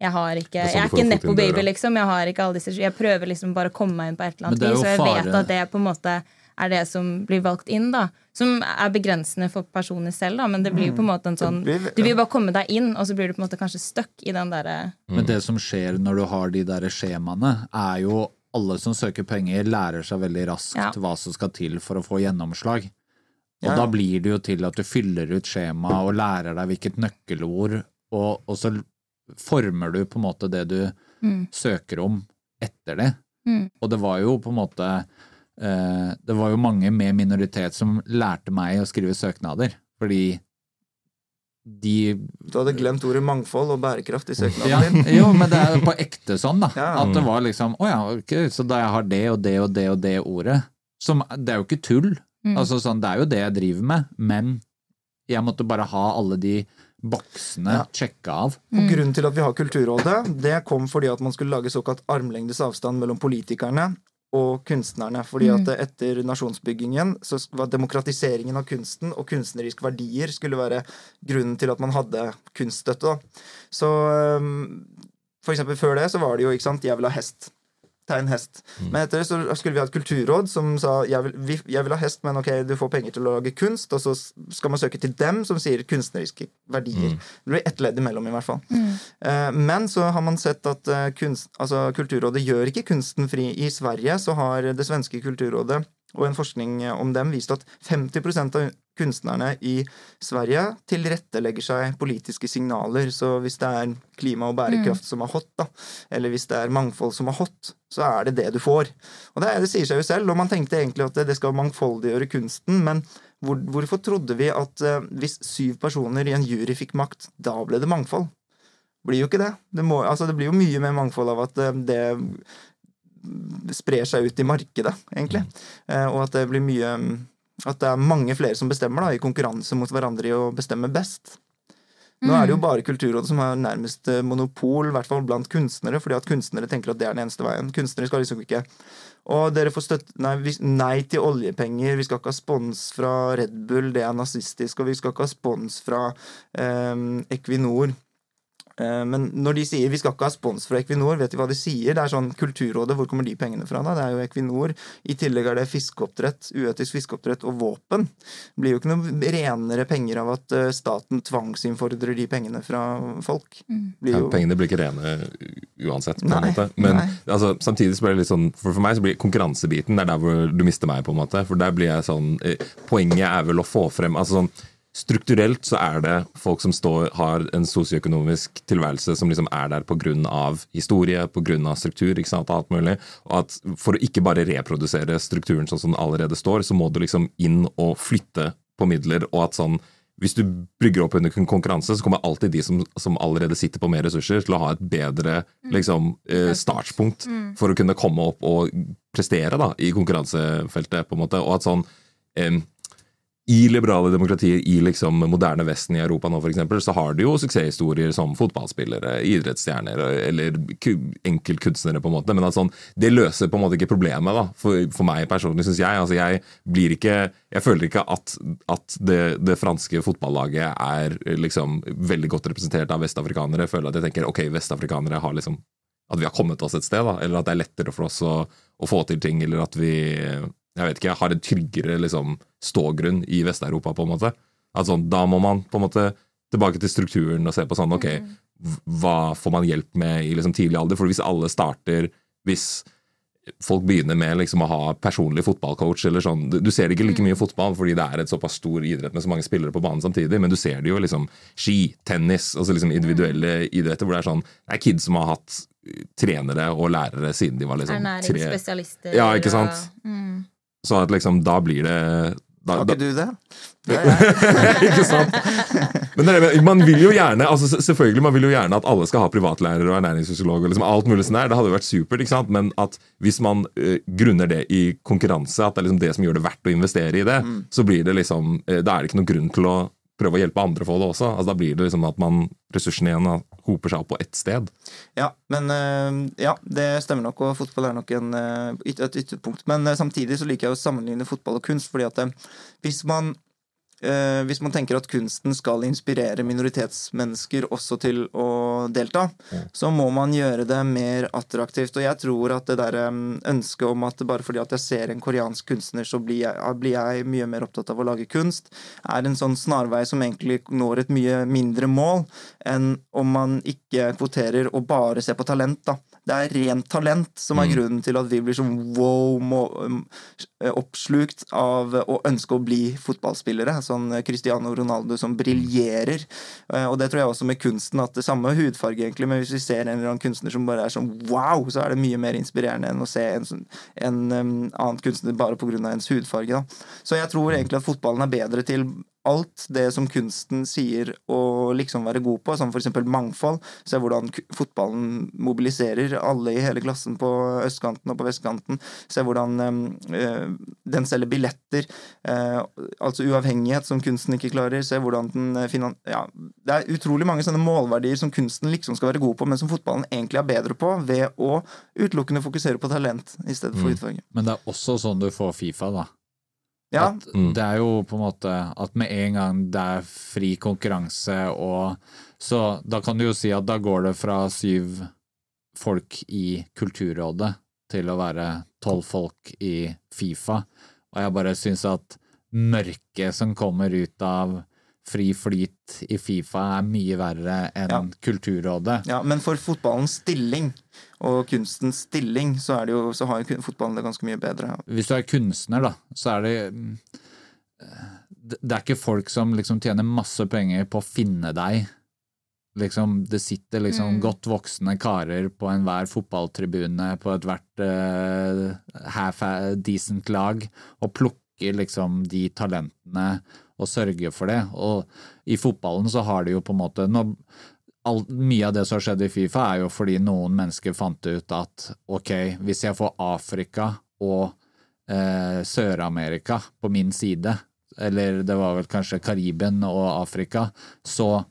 jeg har ikke er sånn Jeg er ikke nepo-baby, liksom. Jeg har ikke alle disse Jeg prøver liksom bare å komme meg inn på et eller annet vis, og jeg vet at det på en måte er det som blir valgt inn, da. Som er begrensende for personer selv, da, men det blir jo på en måte en sånn Det blir- Du vil bare komme deg inn, og så blir du på en måte kanskje stuck i den derre Men det som skjer når du har de der skjemaene, er jo alle som søker penger, lærer seg veldig raskt Ja. hva som skal til for å få gjennomslag. Og Ja. da blir det jo til at du fyller ut skjemaet og lærer deg hvilket nøkkelord, og, og så former du på en måte det du søker om etter det. Mm. Og det var jo på en måte eh, Det var jo mange med minoritet som lærte meg å skrive søknader, fordi de Du hadde glemt ordet mangfold og bærekraft i søknaden ja, din. jo, men det er på ekte sånn, da. Ja. At det var liksom Å ja, ok, så da jeg har det og det og det og det ordet som, Det er jo ikke tull. Mm. Altså sånn, Det er jo det jeg driver med, men jeg måtte bare ha alle de boksene Ja. sjekka av. Og Grunnen til at vi har Kulturrådet, det kom fordi at man skulle lage såkalt armlengdes avstand mellom politikerne og kunstnerne. Fordi at etter nasjonsbyggingen så var demokratiseringen av kunsten og kunstneriske verdier skulle være grunnen til at man hadde kunststøtte. Da. Så øhm, for eksempel før det så var det jo ikke sant, 'jeg vil ha hest'. Tegn hest. Men etter det så skulle vi ha et kulturråd som sa jeg vil, vi, jeg vil ha hest, men ok, du får penger til å lage kunst, og så skal man søke til dem som sier kunstneriske verdier. Det blir ett ledd imellom, i hvert fall. Eh, men så har man sett at eh, kunst, altså, Kulturrådet gjør ikke kunsten fri. I Sverige så har det svenske kulturrådet og en forskning om dem viste at 50% av kunstnerne i Sverige tilrettelegger seg politiske signaler. Så hvis det er klima og bærekraft som er hot, da, eller hvis det er mangfold som er hot, så er det det du får. Og det, det sier seg jo selv, og man tenkte egentlig at det skal mangfoldiggjøre kunsten, men hvor, hvorfor trodde vi at eh, hvis syv personer i en jury fikk makt, da ble det mangfold? blir jo ikke det. Det, må, altså det blir jo mye mer mangfold av at eh, det sprer seg ut i markedet, egentlig. Eh, Og at det blir mye At det er mange flere som bestemmer, da, i konkurranse mot hverandre i å bestemme best. Nå er det jo bare Kulturrådet som har nærmest eh, monopol, i hvert fall blant kunstnere, fordi at kunstnere tenker at det er den eneste veien. Kunstnere skal liksom ikke Og dere får støtte Nei, nei til oljepenger, vi skal ikke ha spons fra Red Bull, det er nazistisk, og vi skal ikke ha spons fra eh, Equinor. Eh, Men når de sier vi skal ikke ha spons fra Equinor, vet de hva de sier? Det er sånn Kulturrådet, hvor kommer de pengene fra? da? Det er jo Equinor. I tillegg er det fiskeoppdrett, uetisk fiskeoppdrett og våpen. Det blir jo ikke noe renere penger av at eh, staten tvangsinnfordrer de pengene fra folk. Blir Ja, pengene blir ikke rene uansett, på en måte. Men altså, samtidig så blir det litt sånn For, for meg så blir konkurransebiten det er der hvor du mister meg, på en måte. For der blir jeg sånn eh, Poenget er vel å få frem altså sånn Strukturelt så er det folk som står, har en sosioøkonomisk tilværelse som liksom er der pga. historie, pga. struktur, ikke sant, alt mulig. Og at for å ikke bare reprodusere strukturen sånn som den allerede står, så må du liksom inn og flytte på midler, og at sånn hvis du brygger opp under konkurranse, så kommer alltid de som, som allerede sitter på mer ressurser, til å ha et bedre liksom, eh, startspunkt for å kunne komme opp og prestere da, i konkurransefeltet. på en måte, Og at sånn em, i liberale demokratier i liksom moderne Vesten i Europa nå for eksempel, så har du jo suksesshistorier som fotballspillere, idrettsstjerner eller enkeltkunstnere, på en måte. Men at sånn, det løser på en måte ikke problemet da, for, for meg personlig, syns jeg. Altså, jeg blir ikke Jeg føler ikke at, at det, det franske fotballaget er liksom veldig godt representert av vestafrikanere. Jeg føler at jeg tenker ok, vestafrikanere har liksom At vi har kommet oss et sted, da, eller at det er lettere for oss å, å få til ting, eller at vi jeg vet ikke, har en tryggere liksom, stågrunn i Vest-Europa, på en måte. At sånn, da må man på en måte tilbake til strukturen og se på sånn, ok, Mm. hva får man hjelp med i liksom, tidlig alder? For hvis alle starter Hvis folk begynner med liksom, å ha personlig fotballcoach eller sånn Du, ser det ikke like mye fotball fordi det er et såpass stor idrett med så mange spillere på banen samtidig, men du ser det jo liksom ski, tennis, altså liksom individuelle idretter hvor det er sånn Det er kids som har hatt eh, trenere og lærere siden de var liksom tre Ernæringsspesialister. Ja, ikke sant? og- Mm. Så at liksom, da blir det da, har ikke du det? Det ikke sant? Men det, man vil jo gjerne altså selvfølgelig man vil jo gjerne at alle skal ha privatlærere og ernæringsfysiolog. og liksom alt mulig sånn der, Det hadde jo vært supert. ikke sant? Men at hvis man uh, grunner det i konkurranse, at det er liksom det som gjør det verdt å investere i det, så blir det liksom, uh, da er det ikke noen grunn til å prøve å hjelpe andre å få det også. altså Da blir det liksom at man ressursene igjen hoper seg opp på ett sted. Ja, men eh, ja, det stemmer nok, og fotball er nok en, eh, et ytterpunkt. Men eh, samtidig så liker jeg å sammenligne fotball og kunst, fordi at hvis man eh, hvis man tenker at kunsten skal inspirere minoritetsmennesker også til å delta, så må man gjøre det mer attraktivt. Og jeg tror at det der ønsket om at bare fordi at jeg ser en koreansk kunstner, så blir jeg, blir jeg mye mer opptatt av å lage kunst, er en sånn snarvei som egentlig når et mye mindre mål enn om man ikke kvoterer og bare ser på talent. da. Det er rent talent som er grunnen til at vi blir sånn wow må, um, oppslukt av å ønske å bli fotballspillere. Sånn Cristiano Ronaldo som briljerer. Eh, Og det tror jeg også med kunsten, at det samme hudfarge, egentlig, men hvis vi ser en eller annen kunstner som bare er sånn wow, så er det mye mer inspirerende enn å se en, sånn- en um, annen kunstner bare pga. ens hudfarge. Da. Så jeg tror egentlig at fotballen er bedre til alt det som kunsten sier å liksom være god på, som f.eks. mangfold. Se hvordan fotballen mobiliserer alle i hele klassen på østkanten og på vestkanten. Se hvordan øh, den selger billetter. Øh, altså uavhengighet, som kunsten ikke klarer. Se hvordan den eh, finan... Ja, det er utrolig mange sånne målverdier som kunsten liksom skal være god på, men som fotballen egentlig er bedre på ved å utelukkende fokusere på talent i stedet for hudfarge. Men det er også sånn du får Fifa, da. Ja, At Det er jo på en måte at med en gang det er fri konkurranse og Så da kan du jo si at da går det fra syv folk i Kulturrådet til å være tolv folk i Fifa. Og jeg bare syns at mørket som kommer ut av fri flyt i Fifa, er mye verre enn Ja. Kulturrådet. Ja, Men for fotballens stilling og kunstens stilling, så, er det jo, så har jo fotballen det ganske mye bedre. Hvis du er kunstner, da, så er det mm, Det er ikke folk som liksom tjener masse penger på å finne deg. Liksom, det sitter liksom godt voksne karer på enhver fotballtribune på ethvert uh, half decent lag og plukker liksom de talentene og sørger for det. Og i fotballen så har de jo på en måte nå, all, Mye av det som har skjedd i Fifa, er jo fordi noen mennesker fant ut at ok, hvis jeg får Afrika og eh, Sør-Amerika på min side, eller det var vel kanskje Kariben og Afrika, så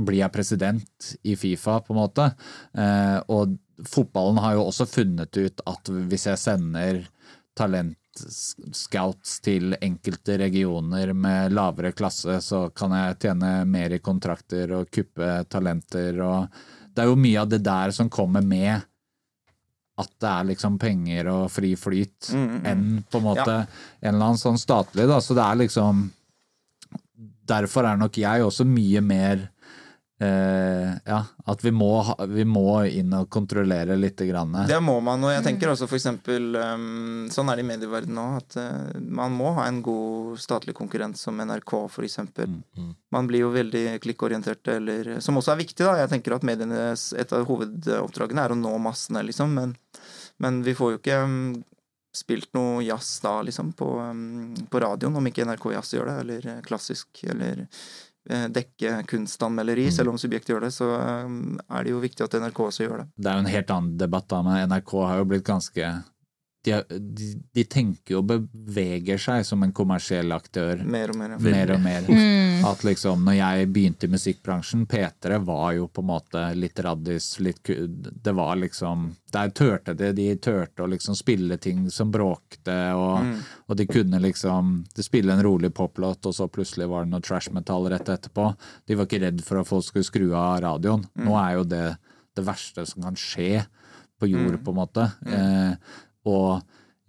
blir jeg president i Fifa, på en måte. Eh, og fotballen har jo også funnet ut at hvis jeg sender talentscouts til enkelte regioner med lavere klasse, så kan jeg tjene mer i kontrakter og kuppe talenter og Det er jo mye av det der som kommer med at det er liksom penger og fri flyt, enn på en måte en eller annen sånn statlig, da. Så det er liksom Derfor er nok jeg også mye mer eh, Ja, at vi må, vi må inn og kontrollere litt. grann. Det må man, og jeg tenker også eksempel um, Sånn er det i medieverdenen nå, at uh, man må ha en god statlig konkurrent som NRK, for eksempel. Man blir jo veldig klikkorientert, eller Som også er viktig, da. Jeg tenker at medienes Et av hovedoppdragene er å nå massene, liksom, men, men vi får jo ikke um, spilt noe jazz da, liksom, på, um, på radioen, om ikke NRK Jazz gjør det, eller eh, klassisk, eller dekke kunstanmelderi, selv om Subjekt gjør det, så um, er det jo viktig at NRK også gjør det. Det er jo en helt annen debatt, da, men NRK har jo blitt ganske de, de, de tenker jo og beveger seg som en kommersiell aktør Mer og mer. ja. mer og mer. At liksom, når jeg begynte i musikkbransjen, P3 var jo på en måte litt raddis, litt Det var liksom Der turte de, de turte å liksom spille ting som bråkte, og, og de kunne liksom de spille en rolig poplåt, og så plutselig var det noe trash metal rett etterpå. De var ikke redd for at folk skulle skru av radioen. Nå er jo det det verste som kan skje på jord, på en måte. Eh, og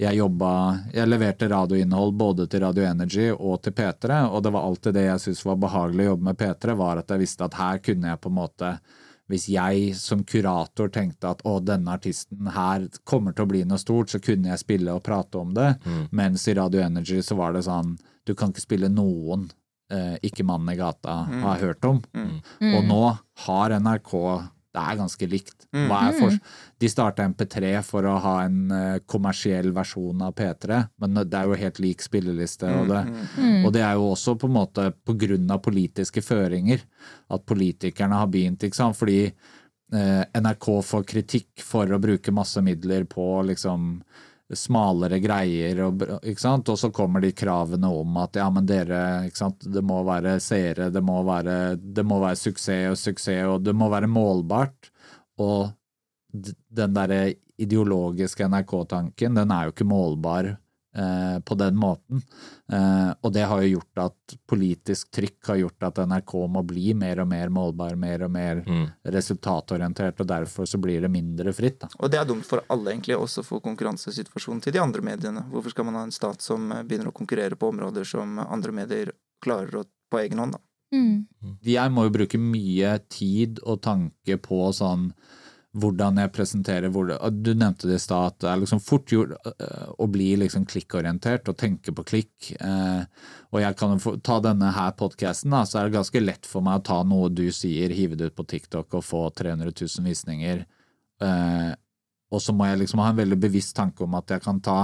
jeg jobba Jeg leverte radioinnhold både til Radio Energy og til P3, og det var alltid det jeg syntes var behagelig å jobbe med P3, var at jeg visste at her kunne jeg på en måte hvis jeg som kurator tenkte at å, denne artisten her kommer til å bli noe stort, så kunne jeg spille og prate om det. Mens i Radio Energy så var det sånn du kan ikke spille noen eh, ikke mannen i gata har hørt om. Og nå har NRK det er ganske likt. Hva er for, de starta MP3 for å ha en eh, kommersiell versjon av P3, men det er jo helt lik spilleliste. Og det, og det er jo også på en måte på grunn av politiske føringer at politikerne har begynt, ikke sant. Fordi eh, NRK får kritikk for å bruke masse midler på liksom smalere greier, og, og så kommer de kravene om at ja, men dere, det må være seere, det må være, det må være suksess og suksess, og det må være målbart. Og den derre ideologiske NRK-tanken, den er jo ikke målbar eh, på den måten. Eh, og det har jo gjort at politisk trykk har gjort at NRK må bli mer og mer målbar, mer og mer resultatorientert, og derfor så blir det mindre fritt. Da. Og det er dumt for alle, egentlig, også for konkurransesituasjonen til de andre mediene. Hvorfor skal man ha en stat som eh, begynner å konkurrere på områder som andre medier klarer å, på egen hånd, da? Mm. Jeg må jo bruke mye tid og tanke på sånn hvordan jeg presenterer hvor det, Du nevnte det i stad, at det er liksom fort gjort øh, å bli liksom klikkorientert og tenke på klikk. Eh, og jeg kan ta denne her podkasten, så er det ganske lett for meg å ta noe du sier, hive det ut på TikTok og få 300 000 visninger. Eh, og så må jeg liksom ha en veldig bevisst tanke om at jeg kan ta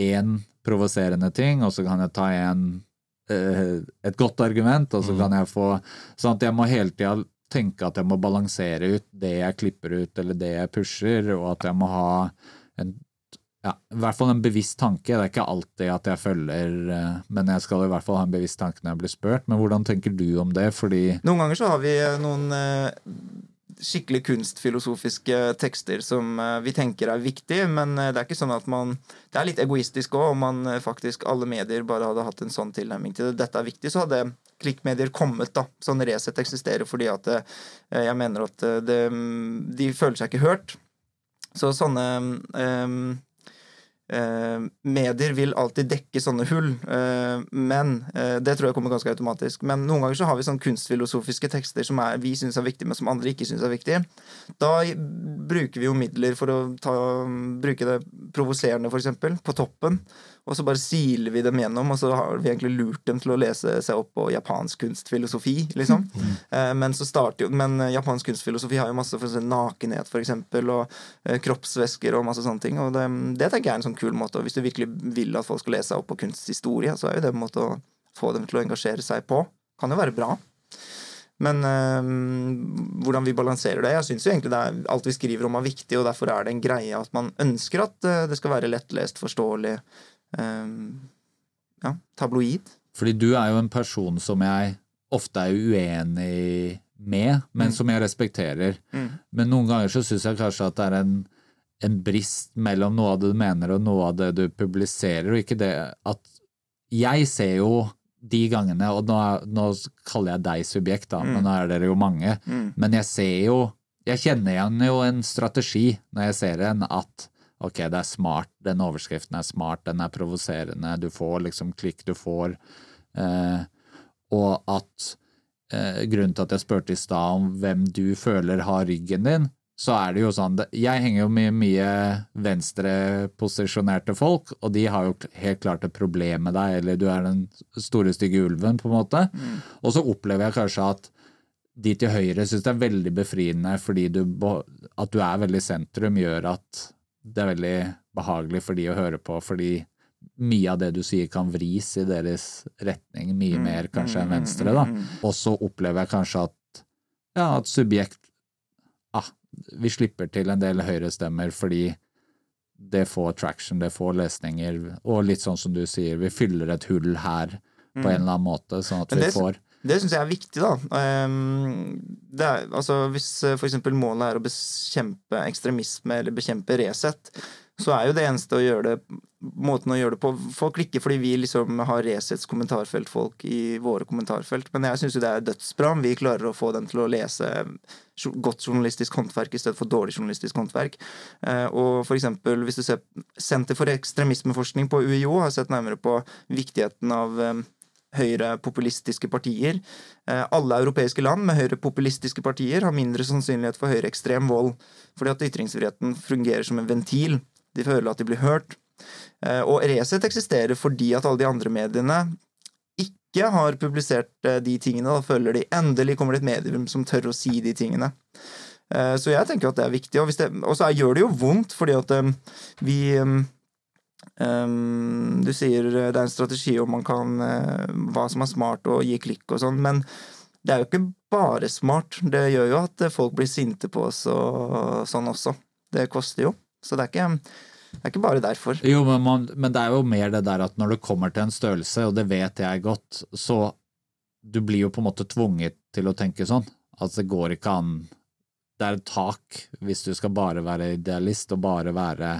én provoserende ting, og så kan jeg ta en eh, et godt argument, og så kan jeg få Sånn at jeg må hele tida tenke at jeg må balansere ut det jeg klipper ut, eller det jeg pusher, og at jeg må ha en ja, i hvert fall en bevisst tanke. Det er ikke alltid at jeg følger, eh, men jeg skal i hvert fall ha en bevisst tanke når jeg blir spurt. Men hvordan tenker du om det? Fordi Noen ganger så har vi eh, noen eh, skikkelig kunstfilosofiske tekster som eh, vi tenker er viktig, men eh, det er ikke sånn at man Det er litt egoistisk òg, om man eh, faktisk alle medier bare hadde hatt en sånn tilnærming til det. Dette er viktig, så hadde klikkmedier kommet, da. Sånn Resett eksisterer fordi at det, jeg mener at det, de føler seg ikke hørt. Så sånne ehm, eh, medier vil alltid dekke sånne hull, eh, men eh, det tror jeg kommer ganske automatisk. Men noen ganger så har vi sånn kunstfilosofiske tekster som er, vi syns er viktige, men som andre ikke syns er viktige. Da bruker vi jo midler for å ta, bruke det provoserende, eksempel, på toppen. Og så bare siler vi dem gjennom, og så har vi egentlig lurt dem til å lese seg opp på japansk kunstfilosofi, liksom. Eh, men så starter jo, men japansk kunstfilosofi har jo masse for eksempel, nakenhet, for eksempel, og eh, kroppsvæsker og masse sånne ting. Og det, det tenker jeg er en sånn kul måte. Og hvis du virkelig vil at folk skal lese seg opp på kunsthistorie, så er jo det en måte å få dem til å engasjere seg på. Kan jo være bra. Men øh, hvordan vi balanserer det Jeg syns egentlig det er, alt vi skriver om er viktig, og derfor er det en greie at man ønsker at øh, det skal være lettlest, forståelig, ja, tabloid. Fordi du er jo en person som jeg ofte er uenig med, men Mm. som jeg respekterer. Mm. Men noen ganger så syns jeg kanskje at det er en, en brist mellom noe av det du mener og noe av det du publiserer, og ikke det at Jeg ser jo de gangene, og nå, nå kaller jeg deg subjekt, da, men nå er dere jo mange, Mm. men jeg ser jo Jeg kjenner igjen jo en strategi når jeg ser en, at ok, det er smart, den overskriften er smart, den er provoserende, du får liksom klikk, du får eh, Og at eh, grunnen til at jeg spurte i stad om hvem du føler har ryggen din, så er det jo sånn Jeg henger jo med mye venstreposisjonerte folk, og de har jo helt klart et problem med deg, eller du er den store, stygge ulven, på en måte. Og så opplever jeg kanskje at de til høyre syns det er veldig befriende fordi du, at du er veldig sentrum, gjør at det er veldig behagelig for de å høre på, fordi mye av det du sier kan vris i deres retning, mye mer kanskje enn venstre, da. Og så opplever jeg kanskje at, ja, at subjekt ah, Vi slipper til en del høyrestemmer fordi det får traction, det får lesninger, og litt sånn som du sier, vi fyller et hull her på en eller annen måte, sånn at vi får Det syns jeg er viktig, da. Ehm, er, altså, hvis f.eks. for eksempel målet er å bekjempe ekstremisme eller bekjempe Resett, så er jo det eneste å gjøre det måten å gjøre det på Folk klikker fordi vi liksom har Resets kommentarfeltfolk i våre kommentarfelt, men jeg syns jo det er dødsbra om vi klarer å få dem til å lese godt journalistisk håndverk i stedet for dårlig journalistisk håndverk. Eh, Og for eksempel, hvis du ser Senter for ekstremismeforskning på UiO har sett nærmere på viktigheten av eh, høyrepopulistiske partier. Eh, Alle europeiske land med høyrepopulistiske partier har mindre sannsynlighet for høyreekstrem vold, fordi at ytringsfriheten fungerer som en ventil. De føler at de blir hørt. Eh, Og Resett eksisterer fordi at alle de andre mediene ikke har publisert eh, de tingene. Da føler de endelig kommer det et medium som tør å si de tingene. Så jeg tenker at det er viktig. Og, det, og så gjør det jo vondt, fordi at vi Um, du sier det er en strategi om man kan uh, hva som er smart og gi klikk og sånn, men det er jo ikke bare smart. Det gjør jo at eh, folk blir sinte på oss og sånn også. Det koster jo. Så det er ikke, det er ikke bare derfor. Jo, men, man, men det er jo mer det der at når det kommer til en størrelse, og det vet jeg godt, så du blir jo på en måte tvunget til å tenke sånn. Altså, det går ikke an Det er et tak hvis du skal bare være idealist og bare være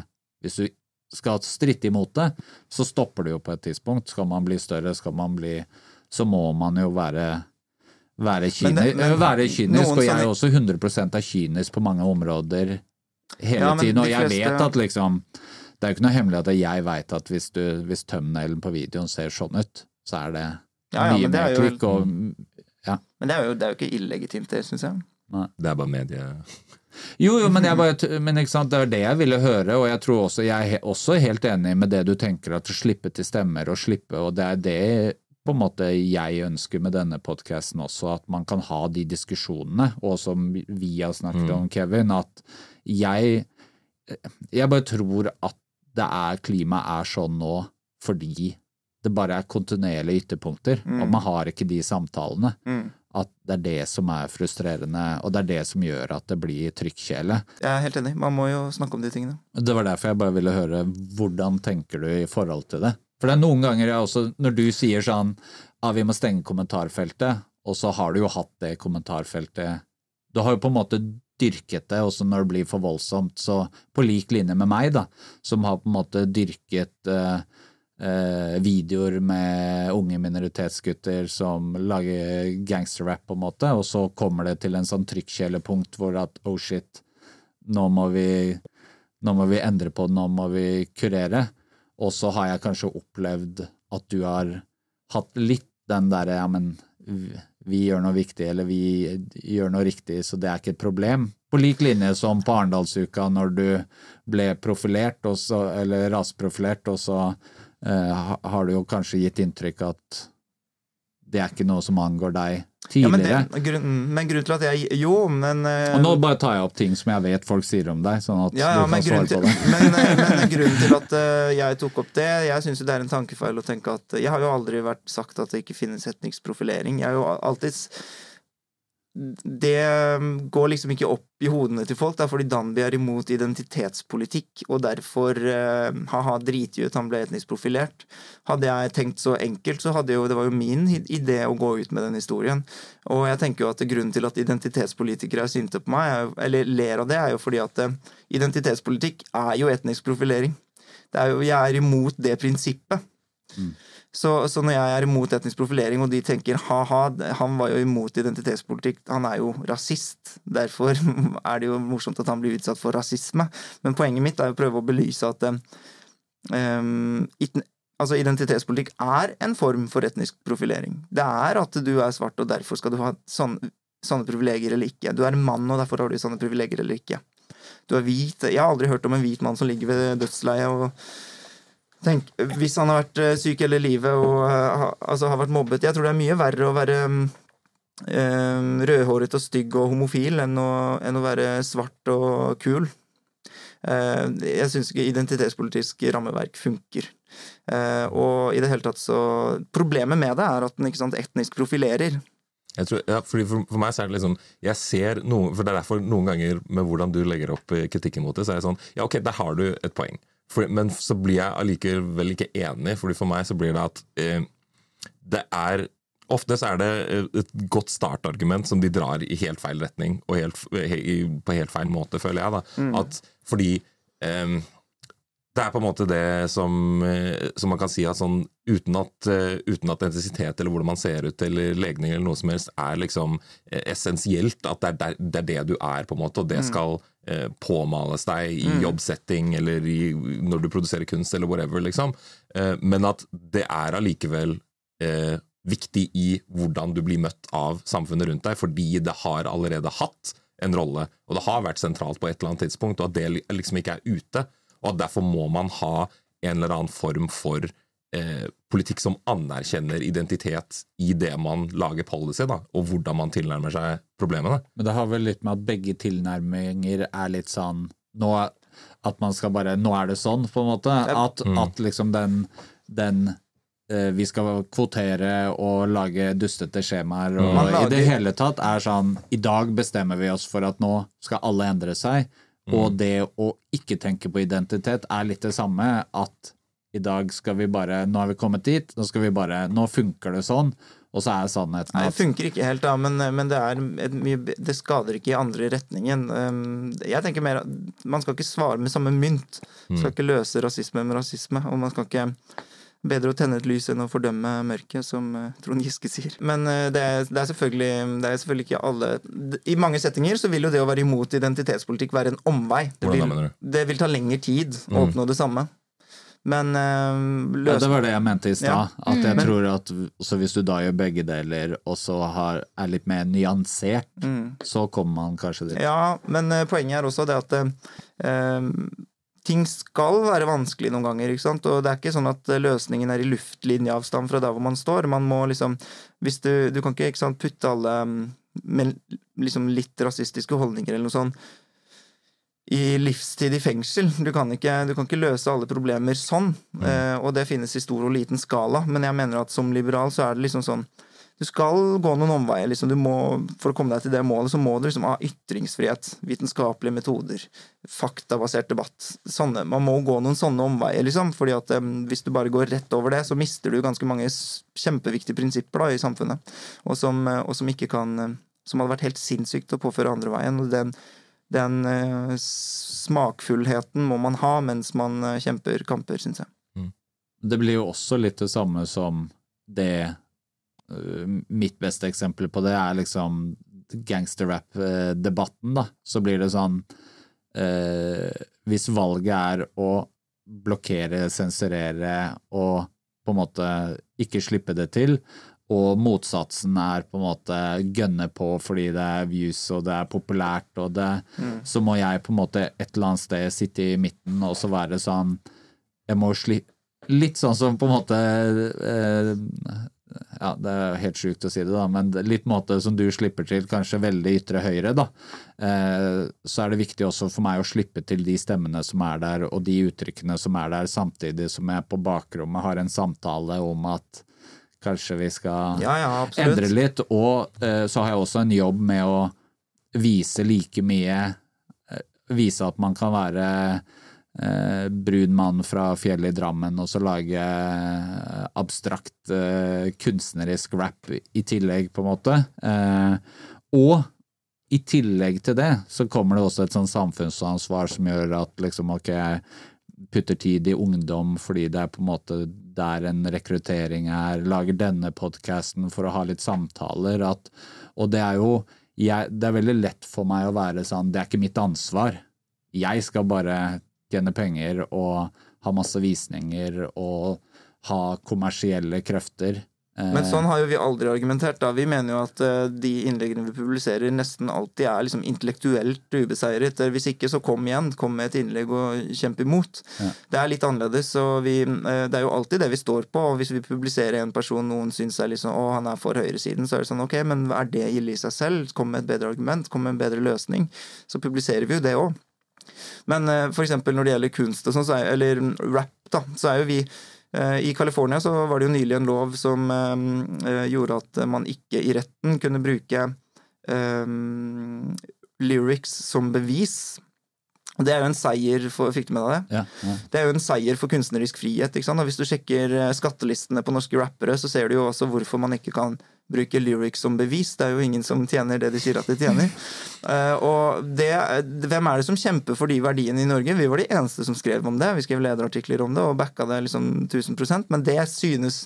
Hvis du skal stritte imot det, så stopper det jo på et tidspunkt. Skal man bli større, skal man bli Så må man jo være være, kyni, Men men være kynisk, og jeg er jo også 100 er kynisk på mange områder hele Ja, tiden, og jeg fleste- vet at liksom det er jo ikke noe hemmelig at jeg veit at hvis, du, hvis på videoen ser sånn ut, så er det Ja, ja, mye men det er mer jo- klikk og ja. Men det er jo, det er jo ikke illegitimt, det, syns jeg. Det er bare medie... Jo, jo, men, jeg bare, men sant, det er det jeg ville høre, og jeg tror også, jeg er også helt enig med det du tenker, at slippe til stemmer og slippe, og det er det på en måte jeg ønsker med denne podkasten også, at man kan ha de diskusjonene, og som vi har snakket om, Kevin, at jeg jeg bare tror at det er, klimaet er sånn nå fordi det bare er kontinuerlige ytterpunkter, og man har ikke de samtalene. At det er det som er frustrerende, og det er det som gjør at det blir trykkjele. Jeg er helt enig. Man må jo snakke om de tingene. Det var derfor jeg bare ville høre hvordan tenker du i forhold til det? For det er noen ganger jeg også, når du sier sånn ja, vi må stenge kommentarfeltet, og så har du jo hatt det kommentarfeltet Du har jo på en måte dyrket det, også når det blir for voldsomt. Så på lik linje med meg, da, som har på en måte dyrket eh, videoer med unge minoritetsgutter som lager gangsterrap, på en måte, og så kommer det til en sånn trykkjelepunkt hvor at oh shit, nå må vi nå må vi endre på det, nå må vi kurere. Og så har jeg kanskje opplevd at du har hatt litt den derre ja, men vi gjør noe viktig, eller vi gjør noe riktig, så det er ikke et problem. På lik linje som på Arendalsuka, når du ble profilert, også, eller raseprofilert, og så eh, har du jo kanskje gitt inntrykk at det er ikke noe som angår deg tidligere. Ja, men, det, grunn, men grunnen til at jeg Jo, men uh, Og nå bare tar jeg opp ting som jeg vet folk sier om deg, sånn at ja, ja, du kan svare til, på det. Men, eh, men, grunnen til at uh, jeg tok opp det Jeg syns det er en tankefeil å tenke at Jeg har jo aldri vært sagt at det ikke finnes etnisk profilering. Jeg har jo alltid det um, går liksom ikke opp i hodene til folk, da, fordi Danby er imot identitetspolitikk, og derfor uh, ha-ha, driti ut, han ble etnisk profilert. Hadde jeg tenkt så enkelt, så hadde jo det var jo min idé å gå ut med den historien. Og jeg tenker jo at grunnen til at identitetspolitikere er sinte på meg, er, eller ler av det, er jo fordi at uh, identitetspolitikk er jo etnisk profilering. Er jo, jeg er imot det prinsippet. Mm. Så, så, når jeg er imot etnisk profilering, og de tenker ha-ha, han var jo imot identitetspolitikk, han er jo rasist, derfor er det jo morsomt at han blir utsatt for rasisme. Men poenget mitt er å prøve å belyse at um, altså identitetspolitikk er en form for etnisk profilering. Det er at du er svart, og derfor skal du ha sånne, sånne privilegier eller ikke. Du er mann, og derfor har du sånne privilegier eller ikke. Du er hvit. Jeg har aldri hørt om en hvit mann som ligger ved dødsleiet og Tenk, hvis han har vært eh, syk hele livet og uh, altså, har vært mobbet Jeg tror det er mye verre å være um, rødhåret og stygg og homofil enn å, enn å være svart og kul. Uh, jeg syns ikke identitetspolitisk rammeverk funker. Uh, og i det hele tatt så Problemet med det er at den sant, etnisk profilerer. Jeg tror, ja, for, for, meg så er det liksom Jeg ser noen For det er derfor noen ganger med hvordan du legger opp kritikken mot det, så er det sånn Ja, ok, der har du et poeng. For, men så blir jeg allikevel ikke enig, fordi for meg så blir det at eh, det er Ofte så er det eh, et godt startargument som de drar i helt feil retning, og helt, på helt feil måte, føler jeg. da. Mm. At fordi eh, det er på en måte det som, eh, som man kan si at sånn uten at, uh, uten at etnisitet eller hvordan man ser ut eller legning eller noe som helst er liksom essensielt. At det er, det er, det du er, på en måte, og det mm. skal påmales deg i mm. jobbsetting eller i, når du produserer kunst eller whatever, liksom. men at det er allikevel viktig i hvordan du blir møtt av samfunnet rundt deg, fordi det har allerede hatt en rolle, og det har vært sentralt på et eller annet tidspunkt, og at det liksom ikke er ute og at derfor må man ha en eller annen form for eh, politikk som anerkjenner identitet i det man lager policy, da, og hvordan man tilnærmer seg problemene. Men det har vel litt med at begge tilnærminger er litt sånn nå, At man skal bare Nå er det sånn, på en måte. At, mm. at liksom den, den eh, vi skal kvotere og lage dustete skjemaer og mm. i det hele tatt er sånn I dag bestemmer vi oss for at nå skal alle endre seg. Og mm. det å ikke tenke på identitet er litt det samme. At i dag skal vi bare Nå har vi kommet dit, nå skal vi bare Nå funker det sånn. Og så er sannheten at Nei, Det funker ikke helt, da, men, men det, er mye, det skader ikke i andre retningen. Um, jeg tenker mer Man skal ikke svare med samme mynt. Man skal mm. ikke løse rasisme med rasisme. Og man skal ikke Bedre å tenne et lys enn å fordømme mørket, som uh, Trond Giske sier. Men uh, det, er, det, er selvfølgelig, det, er, selvfølgelig, ikke alle I mange settinger så vil jo det å være imot identitetspolitikk være en omvei. Det vil, det vil ta lengre tid å mm. oppnå det samme. Men øh, ja, Det var det jeg mente i stad. Ja. At jeg mm. tror at hvis du da gjør begge deler, og så har, er litt mer nyansert, mm. så kommer man kanskje dit. Ja, men poenget er også det at ting skal være vanskelig noen ganger. ikke sant? Og det er ikke sånn at løsningen er i luftlinjeavstand fra der hvor man står. Man må liksom hvis Du, du kan ikke, ikke sant, putte alle mm, med liksom litt rasistiske holdninger eller noe sånt i livstid i fengsel. Du kan ikke, du kan ikke løse alle problemer sånn. Mm. Eh, og det finnes i stor og liten skala. Men jeg mener at som liberal så er det liksom sånn du skal gå noen omveier. Liksom. Må, for å komme deg til det målet, så må du liksom ha ytringsfrihet, vitenskapelige metoder, faktabasert debatt. Sånne, man må gå noen sånne omveier, liksom. fordi at um, hvis du bare går rett over det, så mister du ganske mange kjempeviktige prinsipper da, i samfunnet, og som, eh, og som, ikke kan eh, Som hadde vært helt sinnssykt å påføre andre veien. og den den uh, smakfullheten må man ha mens man uh, kjemper kamper, syns jeg. Mm. Det blir jo også litt det samme som det Eh, mitt beste eksempel på det er liksom gangsterrap-debatten, da. Så blir det sånn eh, Hvis valget er å blokkere, sensurere og på en måte ikke slippe det til, og motsatsen er på en måte gønne på fordi det er views og det er populært, og det, så må jeg på en måte et eller annet sted sitte i midten og så være sånn Jeg må slippe Litt sånn som på en måte eh, ja, Det er helt sjukt å si det, da, men litt måte som du slipper til kanskje veldig ytre høyre, da, eh, så er det viktig også for meg å slippe til de stemmene som er der, og de uttrykkene som er der, samtidig som jeg på bakrommet har en samtale om at kanskje vi skal Ja, ja, endre litt. Og eh, så har jeg også en jobb med å vise like mye eh, Vise at man kan være eh, brun mann fra fjellet i Drammen og så lage eh, abstrakt eh, kunstnerisk rap i tillegg, på en måte. Eh, og i tillegg til det så kommer det også et sånn samfunnsansvar som gjør at liksom, ok, jeg putter tid i ungdom fordi det er på en måte der en rekruttering er, lager denne podkasten for å ha litt samtaler, at, og det er jo jeg, det er veldig lett for meg å være sånn, det er ikke mitt ansvar. Jeg skal bare tjene penger og ha masse visninger og ha kommersielle krefter. Eh, Men sånn har jo vi aldri argumentert. da. Vi mener jo at eh, de innleggene vi publiserer, nesten alltid er liksom intellektuelt ubeseiret. Eh, Hvis ikke, så kom igjen. Kom med et innlegg og kjemp imot. Ja. Det er litt annerledes. og vi, eh, Det er jo alltid det vi står på. og Hvis vi publiserer en person noen syns er liksom, å, han er for høyresiden, så er det sånn ok, men er det ille i seg selv? Kom med et bedre argument, kom med en bedre løsning. Så publiserer vi jo det òg. Men eh, for eksempel når det gjelder kunst og sånn, så er- eller rap, da, så er jo vi eh, I California så var det jo nylig en lov som eh, eh, gjorde at man ikke i retten kunne bruke eh, lyrics som bevis. Og Det er jo en seier for Fikk du med deg det? ja, ja. Det er jo en seier for kunstnerisk frihet. ikke sant? Og Hvis du sjekker eh, skattelistene på norske rappere, så ser du jo også hvorfor man ikke kan bruke lyrics som bevis. Det er jo ingen som tjener det de sier at de tjener. uh, og det, Hvem er det som kjemper for de verdiene i Norge? Vi var de eneste som skrev om det. Vi skrev lederartikler om det og backa det liksom 1000% Men det synes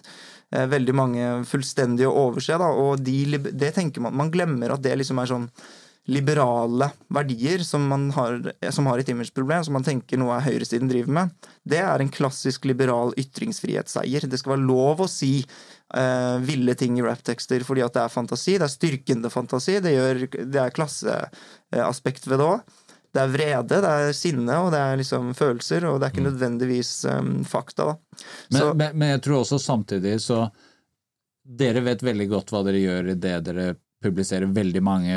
uh, veldig mange fullstendig å overse. Da, og de, det tenker man, man glemmer at det liksom er sånn liberale verdier som, man har, som har et imageproblem, som man tenker noe er høyresiden driver med, det er en klassisk liberal ytringsfrihetsseier. Det skal være lov å si uh, ville ting i rapptekster fordi at det er fantasi. Det er styrkende fantasi. Det, gjør, det er klasseaspekt ved det òg. Det er vrede, det er sinne, og det er liksom følelser, og det er ikke nødvendigvis um, fakta. Men, Så, men, men jeg tror også samtidig så Dere vet veldig godt hva dere gjør i det dere publiserer veldig mange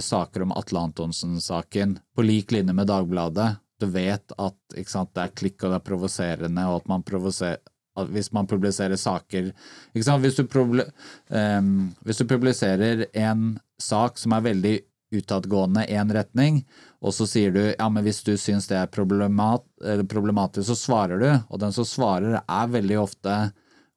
saker om Atle Antonsen-saken, på lik linje med Dagbladet. Du vet at sant, det er klikk og det er provoserende, og at man provoserer hvis man publiserer saker? Hvis, du ehm, hvis du publiserer en sak som er veldig utadgående én retning, og så sier du ja, men hvis du syns det er problemat, problematisk, så svarer du, og den som svarer er veldig ofte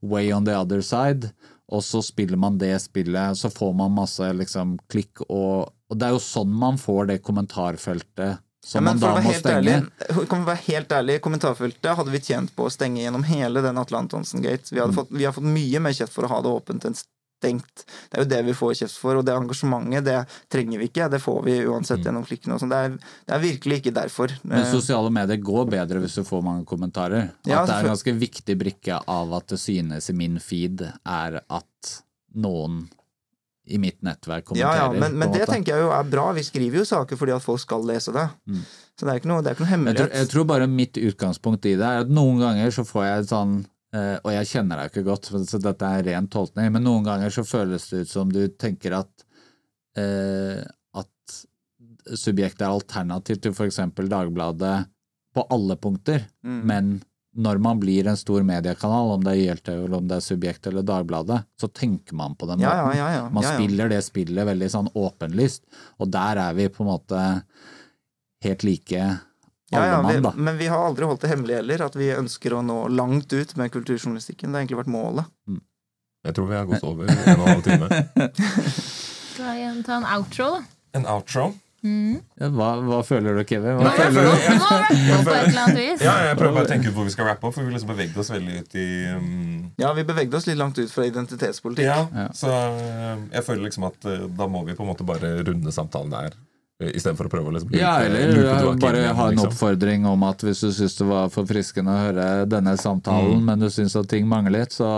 way on the other side, og så spiller man det spillet, så får man masse liksom klikk, og, og det er jo sånn man får det kommentarfeltet som Ja, man da må stenge. ærlig, kan vi være helt ærlig, kommentarfeltet hadde vi tjent på å stenge gjennom hele den Atle Antonsen-gate. Vi, Mm. fått- vi har fått mye mer kjeft for å ha det åpent enn stengt. Det er jo det vi får kjeft for, og det engasjementet det trenger vi ikke. Det får vi uansett gjennom klikkene sånn. Det, er- det er virkelig ikke derfor. Mm. Men Eh, sosiale medier går bedre hvis du får mange kommentarer. Ja, at det er en ganske viktig brikke av at det synes i min feed, er at noen i mitt nettverk kommenterer. ja, men, men det tenker jeg jo er bra. Vi skriver jo saker fordi at folk skal lese det. Så det er ikke noe, er ikke noe hemmelighet. jeg, tror, jeg tror bare mitt utgangspunkt i det er at noen ganger så får jeg et sånn eh, og jeg kjenner deg ikke godt, så dette er ren tolkning, men noen ganger så føles det ut som du tenker at eh, at subjektet er alternativ til f.eks. Dagbladet på alle punkter, Mm. men når man blir en stor mediekanal, om det er YLTV eller om det er Subjekt eller Dagbladet, så tenker man på den Ja, ja, måten. ja, ja. Man ja, ja. spiller det spillet veldig sånn åpenlyst, og der er vi på en måte helt like alle Ja, ja, mann, da. vi, men vi har aldri holdt det hemmelig heller, at vi ønsker å nå langt ut med kulturjournalistikken. Det har egentlig vært målet. Jeg tror vi har gått over en og en halv time. Skal jeg ta en outro, da? En outro? Ja, Hva, hva føler du, Kevin? Hva Nei, jeg føler jeg, annet vis. Ja, jeg prøver bare å tenke ut hvor vi skal rappe opp, for vi liksom bevegde oss veldig ut i um, Ja, vi bevegde oss litt langt ut fra identitetspolitikk. Ja, Ja. så uh, jeg føler liksom at uh, da må vi på en måte bare runde samtalen der. Istedenfor å prøve å liksom Ja, eller bare igjen, ha en liksom. oppfordring om at hvis du syns det var forfriskende å høre denne samtalen, Mm. men du syns at ting mangler litt, så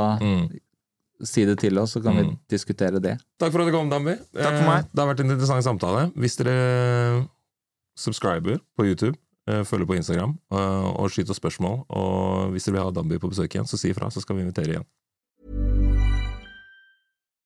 si det til oss, så kan vi Mm. diskutere det. Takk for at du kom, Dambi. Takk for meg. Eh, Det har vært en interessant samtale. Hvis dere subscriber på YouTube, eh, følger på Instagram eh, og skyter spørsmål, og hvis dere vil ha Dambi på besøk igjen, så si ifra, så skal vi invitere igjen.